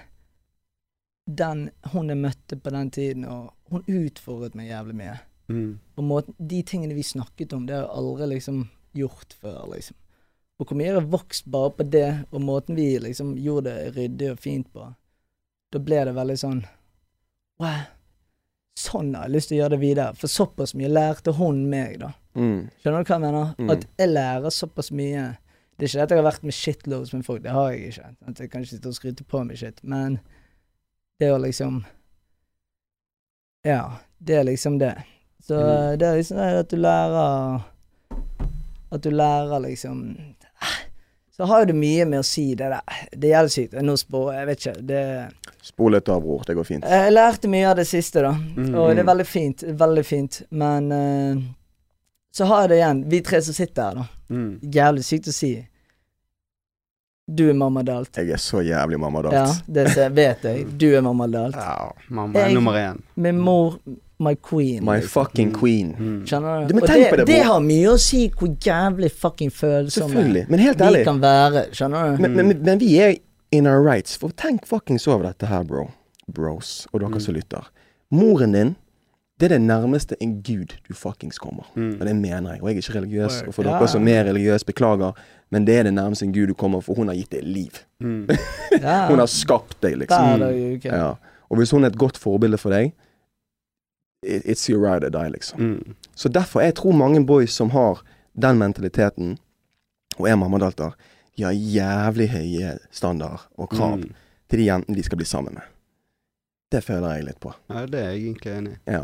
den hun jeg møtte på den tiden, og hun utfordret meg jævlig mye. Mm. Og måten, de tingene vi snakket om, det har jeg aldri liksom gjort før, liksom. Og hvor mye jeg har vokst bare på det, og måten vi liksom gjorde det ryddig og fint på. Da ble det veldig sånn Wow, sånn har jeg lyst til å gjøre det videre. For såpass mye lærte hun meg, da. Mm. Skjønner du hva jeg mener? Mm. At jeg lærer såpass mye. Det er ikke det at jeg har vært med shitloads med folk, det har jeg ikke. At jeg kan ikke sitte og skryte på meg shit, men det å liksom Ja, det er liksom det. Så Mm. det er liksom det at du lærer At du lærer liksom Så har jo det mye med å si det der. Det gjelder sykt. Nå spår jeg vet ikke. Det Spol litt av, bror. Det går fint. Jeg lærte mye av det siste, da. Mm. Og det er veldig fint. Veldig fint. Men eh, så har jeg det igjen. Vi tre som sitter her, da. Mm. Jævlig sykt å si. Du er mamma Dalt. Jeg er så jævlig mammadalt. Ja, det ser- vet jeg. Du er mamma Dalt. Ja, mamma er Jeg- nummer én. Min mor, my queen. My liksom. fucking queen. Mm. Skjønner Du, du? men Og tenk det, på det, det har mye å si hvor jævlig fucking følsomme. Men vi kan være. Skjønner du? Men, men, men vi er in our rights. For tenk fuckings over dette her, bro. Bros, og dere Mm. som lytter. Moren din, det er det nærmeste en gud du fuckings kommer. Mm. Og det mener jeg. Og jeg er ikke religiøs. Og for Ja. dere som er religiøse, beklager. Men det er det nærmeste en gud du kommer, for hun har gitt deg liv. Mm. Hun har skapt deg, liksom. i. Ja. Og hvis hun er et godt forbilde for deg, it, it's your ride or die, liksom. Mm. Så derfor, jeg tror mange boys som har den mentaliteten, og er mammadalter, de har jævlig høye standarder og krav Mm. til de jentene de skal bli sammen med. Det føler jeg litt på. Ja, det er jeg egentlig enig i. Ja.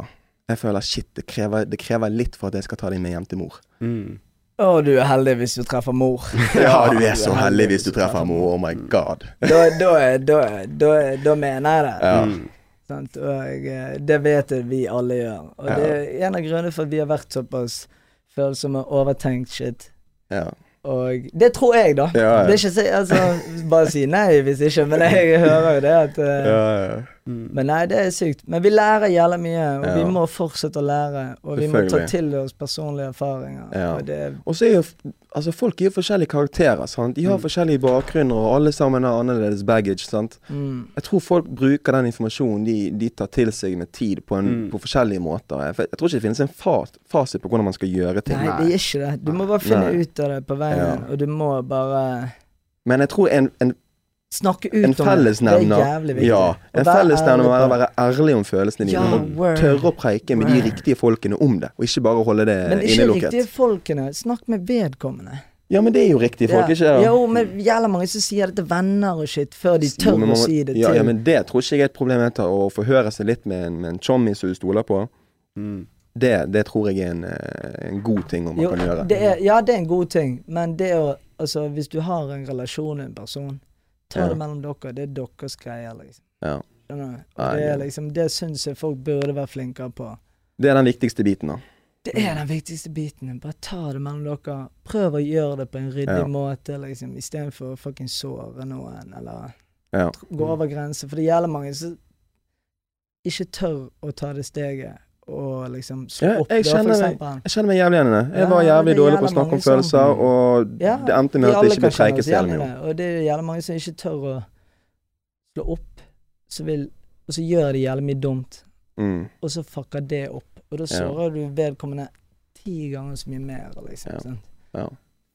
Jeg føler shit, det krever, det krever litt for at jeg skal ta deg med hjem til mor. Mm. Å, du er heldig hvis du treffer mor. Ja, du er så heldig hvis du treffer mor. Oh my god. Da, da, da, da, er- da mener jeg det. Ja. Mm. Og eh, det vet jeg vi alle gjør. Og Ja. det er en av grunnene for at vi har vært såpass følsomme og overtenkt shit. Ja. Og det tror jeg, da. Ja, ja. Det er ikke så, altså, Bare si nei hvis ikke, men jeg hører jo det at uh, Ja, ja. Mm. Men nei, det er sykt. Men vi lærer jævla mye, og Ja. vi må fortsette å lære. Og vi må ta til oss personlige erfaringer. Ja. Og det, Og så er jo Altså, folk er jo forskjellige karakterer, sant. De har Mm. forskjellige bakgrunner, og alle sammen har annerledes baggage, sant. mm, Jeg tror folk bruker den informasjonen de, de tar til seg med tid, på, en, Mm. på forskjellige måter. Jeg, jeg tror ikke det finnes en fas, fasit på hvordan man skal gjøre ting. nei, det er ikke det. Du må bare finne Nei. ut av det på veien, Ja. og du må bare Men jeg tror en, en, snakke ut en om det. Det er jævlig viktig. Ja, en fellesnevner må være å være ærlig om følelsene dine. Ja, og tørre å preike med de riktige folkene om det, og ikke bare holde det innelukket. Men ikke riktige folkene. Snakk med vedkommende. Ja, men det er jo riktige folk, Ja. ikke da? Jo, men jævla mange som sier det til venner og shit, før de Jo, tør men å si det ja, til ja, men det tror ikke jeg er et problem. Etter, å forhøre seg litt med en, med en chommy som du stoler på. Mm. Det, det tror jeg er en, eh, en god ting om man Jo, kan gjøre. det er, ja, det er en god ting, men det å Altså, hvis du har en relasjon med en person, ta det mellom dere. Det er deres greier, liksom. Ja. Det er liksom Det syns jeg folk burde være flinkere på. Det er den viktigste biten, da. Det er den viktigste biten. Bare ta det mellom dere. Prøv å gjøre det på en ryddig Ja. måte, liksom, istedenfor å fuckings såre noen, eller Ja. gå over grensen. For det gjelder mange som ikke tør å ta det steget og liksom slå Ja, opp jeg døra, for meg- eksempel. Jeg kjenner meg jævlig igjen i det. Jeg Ja, var jævlig dårlig på å snakke om følelser, som- og Ja, det endte med at det ikke ble preiket så jævlig mye det, Og det er jævlig mange som ikke tør å slå opp, så vil, og så gjør de jævlig mye dumt, Mm. og så fucker det opp. Og da sårer du vedkommende ti ganger så mye mer, liksom. Ja. Ja.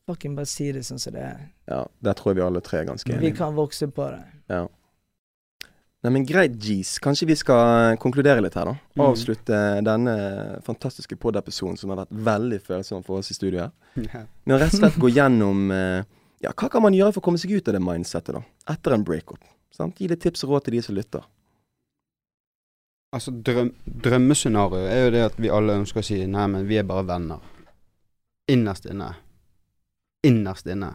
Fucking bare si det sånn som det er. ja. Der tror jeg vi alle tre er ganske Vi kan vokse på det. Ja. Nei, men greit, jeez, Kanskje vi skal eh, konkludere litt her, da. Mm. Avslutte denne fantastiske pod-episoden som har vært veldig følsom for oss i studio her. Ja. Men rett og slett gå gjennom eh, Ja, hva kan man gjøre for å komme seg ut av det mindsettet, da? Etter en breakup. Sant? Gi litt tips og råd til de som lytter. Altså, drøm, drømmescenarioet er jo det at vi alle ønsker å si nei, men vi er bare venner. Innerst inne. Innerst inne.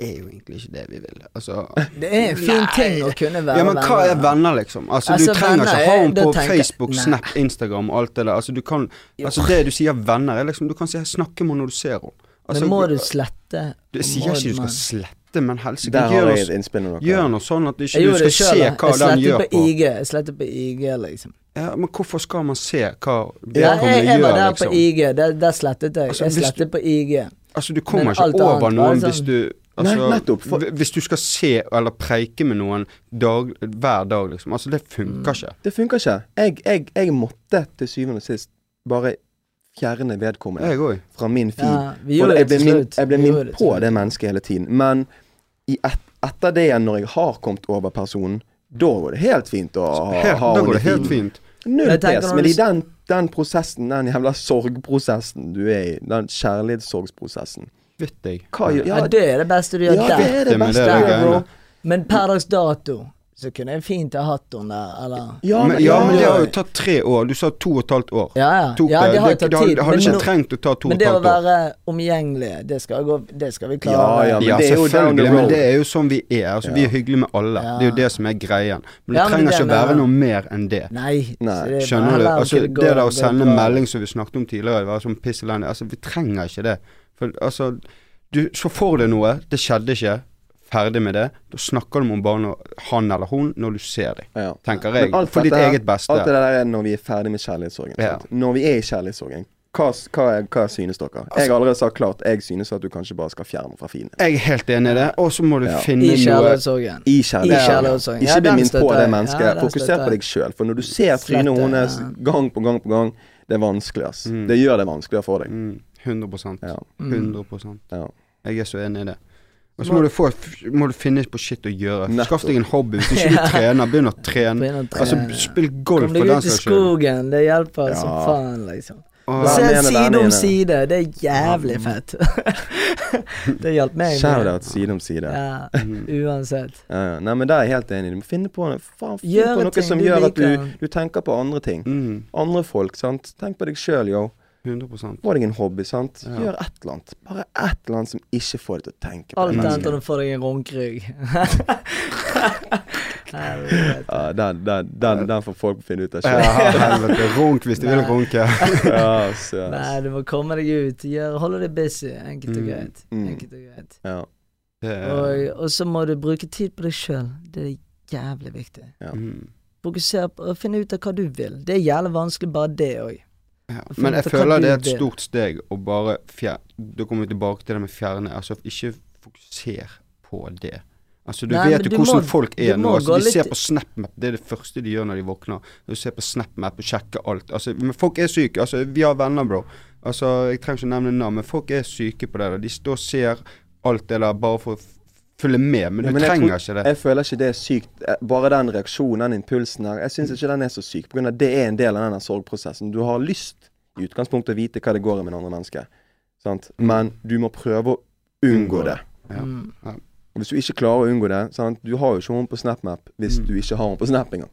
Er jo egentlig ikke det vi vil. Altså Det er en fin Nei. ting å kunne være venner. Ja, men hva er venner. liksom? Altså, Altså, du trenger ikke ha henne på tenker Facebook, Nei. Snap, Instagram og alt det der. Altså, du kan Altså, det du sier venner, er liksom Du kan si, snakke med henne når du ser henne. Altså, Men må du slette? Jeg sier ikke du man- skal slette, men helsike, gjør, gjør noe sånn at du ikke du skal selv, se hva den gjør på. IG. Jeg sletter på IG, liksom. Ja, men hvorfor skal man se hva Ja, vedkommende jeg, jeg var gjør, der på liksom? IG. Der, der slettet jeg. Altså, jeg slettet på IG. Altså, du kommer Men ikke over annet noen sånn- hvis du Altså, nettopp, for- Hvis du skal se eller preike med noen dag, hver dag, liksom. Altså, det funker Mm. ikke. Det funker ikke. Jeg, jeg, jeg måtte til syvende og sist bare fjerne vedkommende fra min feed. Ja, vi For jeg ble til min- på det mennesket hele tiden. Men i et, etter det igjen, når jeg har kommet over personen, da går det helt fint å ha, henne går i det helt feeden. fint. Null Men pes. Men i den, den prosessen, den jævla sorgprosessen du er i, den kjærlighetssorgsprosessen Vet jeg. Hva Ja, Ja, det er det beste du gjør ja, det der. er Det det beste det er. Men per dags dato så kunne jeg fint ha hatt henne der, eller Ja, men, men, ja, men det har jo tatt tre år. Du sa to og et halvt år. Ja, ja. Tok ja det har jo tatt tid. det hadde ikke trengt å ta to og men et det å halvt år. være omgjengelig, det skal, gå, det skal vi klare. Ja, ja, men Ja, det er jo selvfølgelig, men det er jo sånn vi er. Altså, Vi er hyggelige med alle. Det er jo det som er greien. Men det Ja, men trenger det ikke å være noe mer enn det. Nei. Nei, det er Skjønner du? Altså, det det der å sende melding som vi snakket om tidligere, det var sånn piss elendig. Altså, vi trenger ikke det. For altså, du så for deg noe, det skjedde ikke. Ferdig med det. Da snakker du om bare han eller hun når du ser dem, ja. tenker jeg. alt For ditt eget beste. Alt det der er når vi er ferdig med kjærlighetssorgen. Ja. Når vi er i kjærlighetssorgen, hva, hva, hva synes dere? Altså- Jeg har allerede sagt klart, jeg synes at du kanskje bare skal fjerne fra fienden. Jeg er helt enig i det. Og så må du Ja. finne I noe kjærlighetssorgen. I I kjærlighetssorgen. Ja, Ikke bli minnet på det mennesket. Ja, Fokuser på deg sjøl. For når du ser trynet hennes ja. gang på gang på gang, det er vanskelig, ass. Mm. Det gjør det vanskeligere for deg. mm, 100 Ja. Mm. 100 Ja. Jeg er så enig i det. Og så må du, få, må du finne på shit å gjøre. Skaff deg en hobby. Hvis ikke du Ja. trener, begynn å trene. Altså, spill golf Kom for deg ut i skogen, det hjelper som faen, liksom. Og, Se side om side, det er jævlig fett. det hjalp meg. Shout-out side om side. Ja, Mhm. uansett. Ja, ja. Nei, men der er jeg helt enig. Du må finne på, faen, finne på noe ting som gjør gjør at du, du tenker på andre ting. Mm, Andre folk, sant. Tenk på deg sjøl, yo. 100 Få deg en hobby, sant. Ja. Gjør et eller annet. Bare et eller annet som ikke får deg til å tenke på Alt det. annet mennesket. enn å få deg en runkerygg. Ja, den, den, den, den får folk finne ut av Ja, helvete. Runk hvis du vil runke. Ja, yes. Nei, du må komme deg ut. Gjør, holde deg busy. Enkelt og Mm, greit. mm. Enkelt og greit. Ja. Og, og så må du bruke tid på deg sjøl. Det er jævlig viktig. Ja. Mm. Fokuser på å finne ut av hva du vil. Det er jævlig vanskelig, bare det òg. Ja. Men jeg føler det er et stort steg å bare fjerne Da kommer vi tilbake til det med fjerne. Altså ikke fokuser på det. Altså Du Nei, vet jo hvordan må- folk er nå. Altså, de ser litt- på SnapMap. Det er det første de gjør når de våkner. De ser på SnapMap og sjekker alt. Altså, men folk er syke. Altså, vi har venner, bro. Altså, Jeg trenger ikke å nevne navn, men folk er syke på det. Da. De står og ser alt det der bare for å følge med. Men Ja, men trenger tror- ikke det. Jeg føler ikke det er sykt. Eh, Bare den reaksjonen, den impulsen der, jeg syns ikke den er så syk. På grunn av det er en del av denne sorgprosessen. Du har lyst i utgangspunktet å vite hva det går i med andre mennesker. Sant? Men du må prøve å unngå det. Ja. Mm. Hvis du ikke klarer å unngå det sant? Du har jo ikke henne på SnapMap hvis Mm. du ikke har henne på Snap engang.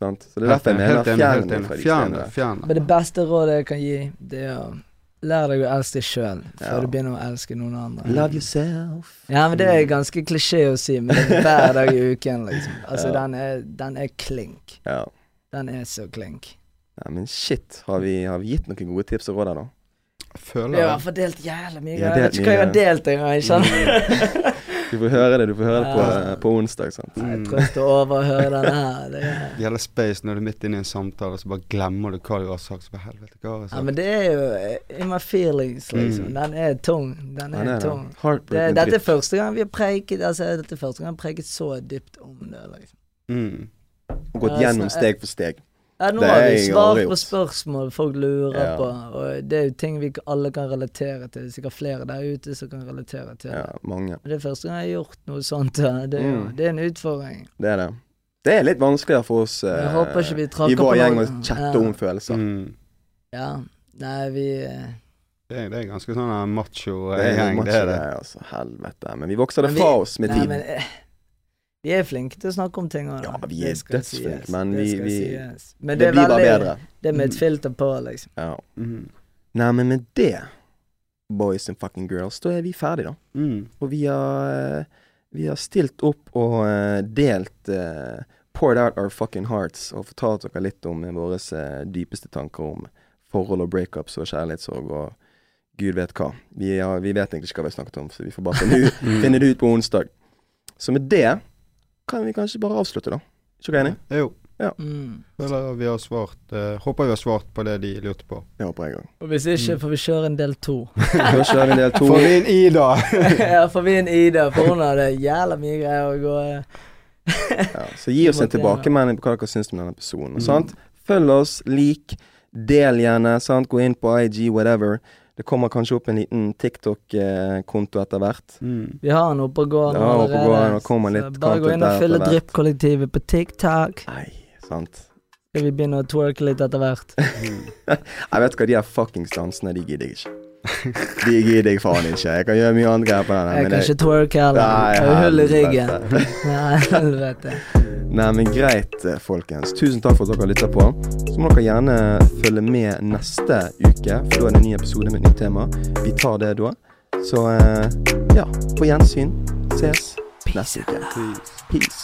Så det er derfor jeg mener fjern det fra de stedene. Men det beste rådet jeg kan gi, det er å lære deg å elske deg sjøl før Ja. du begynner å elske noen andre. Love yourself. Ja, men det er ganske klisjé å si, men det er hver dag i uken, liksom. Altså, Ja. den, er, den er klink. Ja. Den er så klink. ja. Men shit, har vi, har vi gitt noen gode tips og råd her, da? Jeg føler Vi har fordelt jævlig mye. Jeg vet ikke hva jeg har delt engang. Du får høre det du får høre det på, Ja. på onsdag. sant? Mm. Jeg prøvde å overhøre denne her. Det er, gjelder space når du er midt inne i en samtale, så bare glemmer du hva du har sagt. Så bare helvete, hva har jeg ja, men det er jo eh, in my feelings, liksom. Mm. Den er tung. Den er, er tung. det. Det, dette er første gang vi har preiket Altså, dette er første gang vi har preiket så dypt om det. Liksom. Mm. Og gått gjennom steg for steg. Ja, nå har vi svar svart på spørsmål folk lurer Ja. på, og det er jo ting vi alle kan relatere til. Det er sikkert flere der ute som kan relatere til Ja, det. mange. Det er første gang jeg har gjort noe sånt. ja. Det er, Mm. det er en utfordring. Det er det. Det er litt vanskeligere for oss Jeg eh, håper ikke vi i tråkker vår gjeng å chatte Ja. om følelser. Mm. Ja. Nei, vi eh, Det, er, det er ganske sånn eh, macho Det er gjeng, macho det er det. altså. Helvete. Men vi vokser det fra oss med Nei, tiden. Vi er flinke til å snakke om ting. også. Ja, vi er dødsflinke, men Det vi- vi- sies. Men det det blir bare bedre. Det er med et Mm. filter på, liksom. Ja. Mm. Nei, men med det, boys and fucking girls, da er vi ferdige, da. Mm. Og vi har, eh, vi har stilt opp og eh, delt uh, Poured out our fucking hearts og fortalt dere litt om våre uh, dypeste tanker om forhold og breakups og kjærlighetssorg og gud vet hva. Vi, har, vi vet egentlig ikke hva vi har snakket om, så vi får bare finne ut, finne det ut på onsdag. Så med det kan vi kanskje bare avslutte, da. Ikke du enig? Jo. Mm. Føler vi har svart uh, Håper vi har svart på det de lurte på. Det håper jeg òg. Og hvis ikke, får vi kjøre en del to. Får vi en del to. Får vi en Ida? ja, får vi en Ida, for hun hadde jævla mye greier å gå Ja, så gi oss en tilbakemelding på hva dere syns om denne episoden. Mm. Sant? Følg oss, lik, del gjerne. Sant? Gå inn på IG, whatever. Det kommer kanskje opp en liten TikTok-konto etter hvert. Mm. Vi har den oppe og går Ja, går, allerede. så bare gå inn og fylle. Drypp-kollektivet på TikTok. Nei, sant. Skal vi begynne å twerke litt etter hvert? Jeg vet hva, de her fuckings dansene, de gidder jeg ikke. De gidder jeg faen ikke. Jeg kan gjøre mye annet greier på den. Jeg men kan jeg... ikke twerke heller. Jeg har hull i ryggen. Nei, helvete. Nei, men greit, eh, folkens. Tusen takk for at dere lytter på. Så må dere gjerne følge med neste uke, for da er det en ny episode med et nytt tema. Vi tar det da. Så eh, ja, på gjensyn. Ses neste uke. Peace.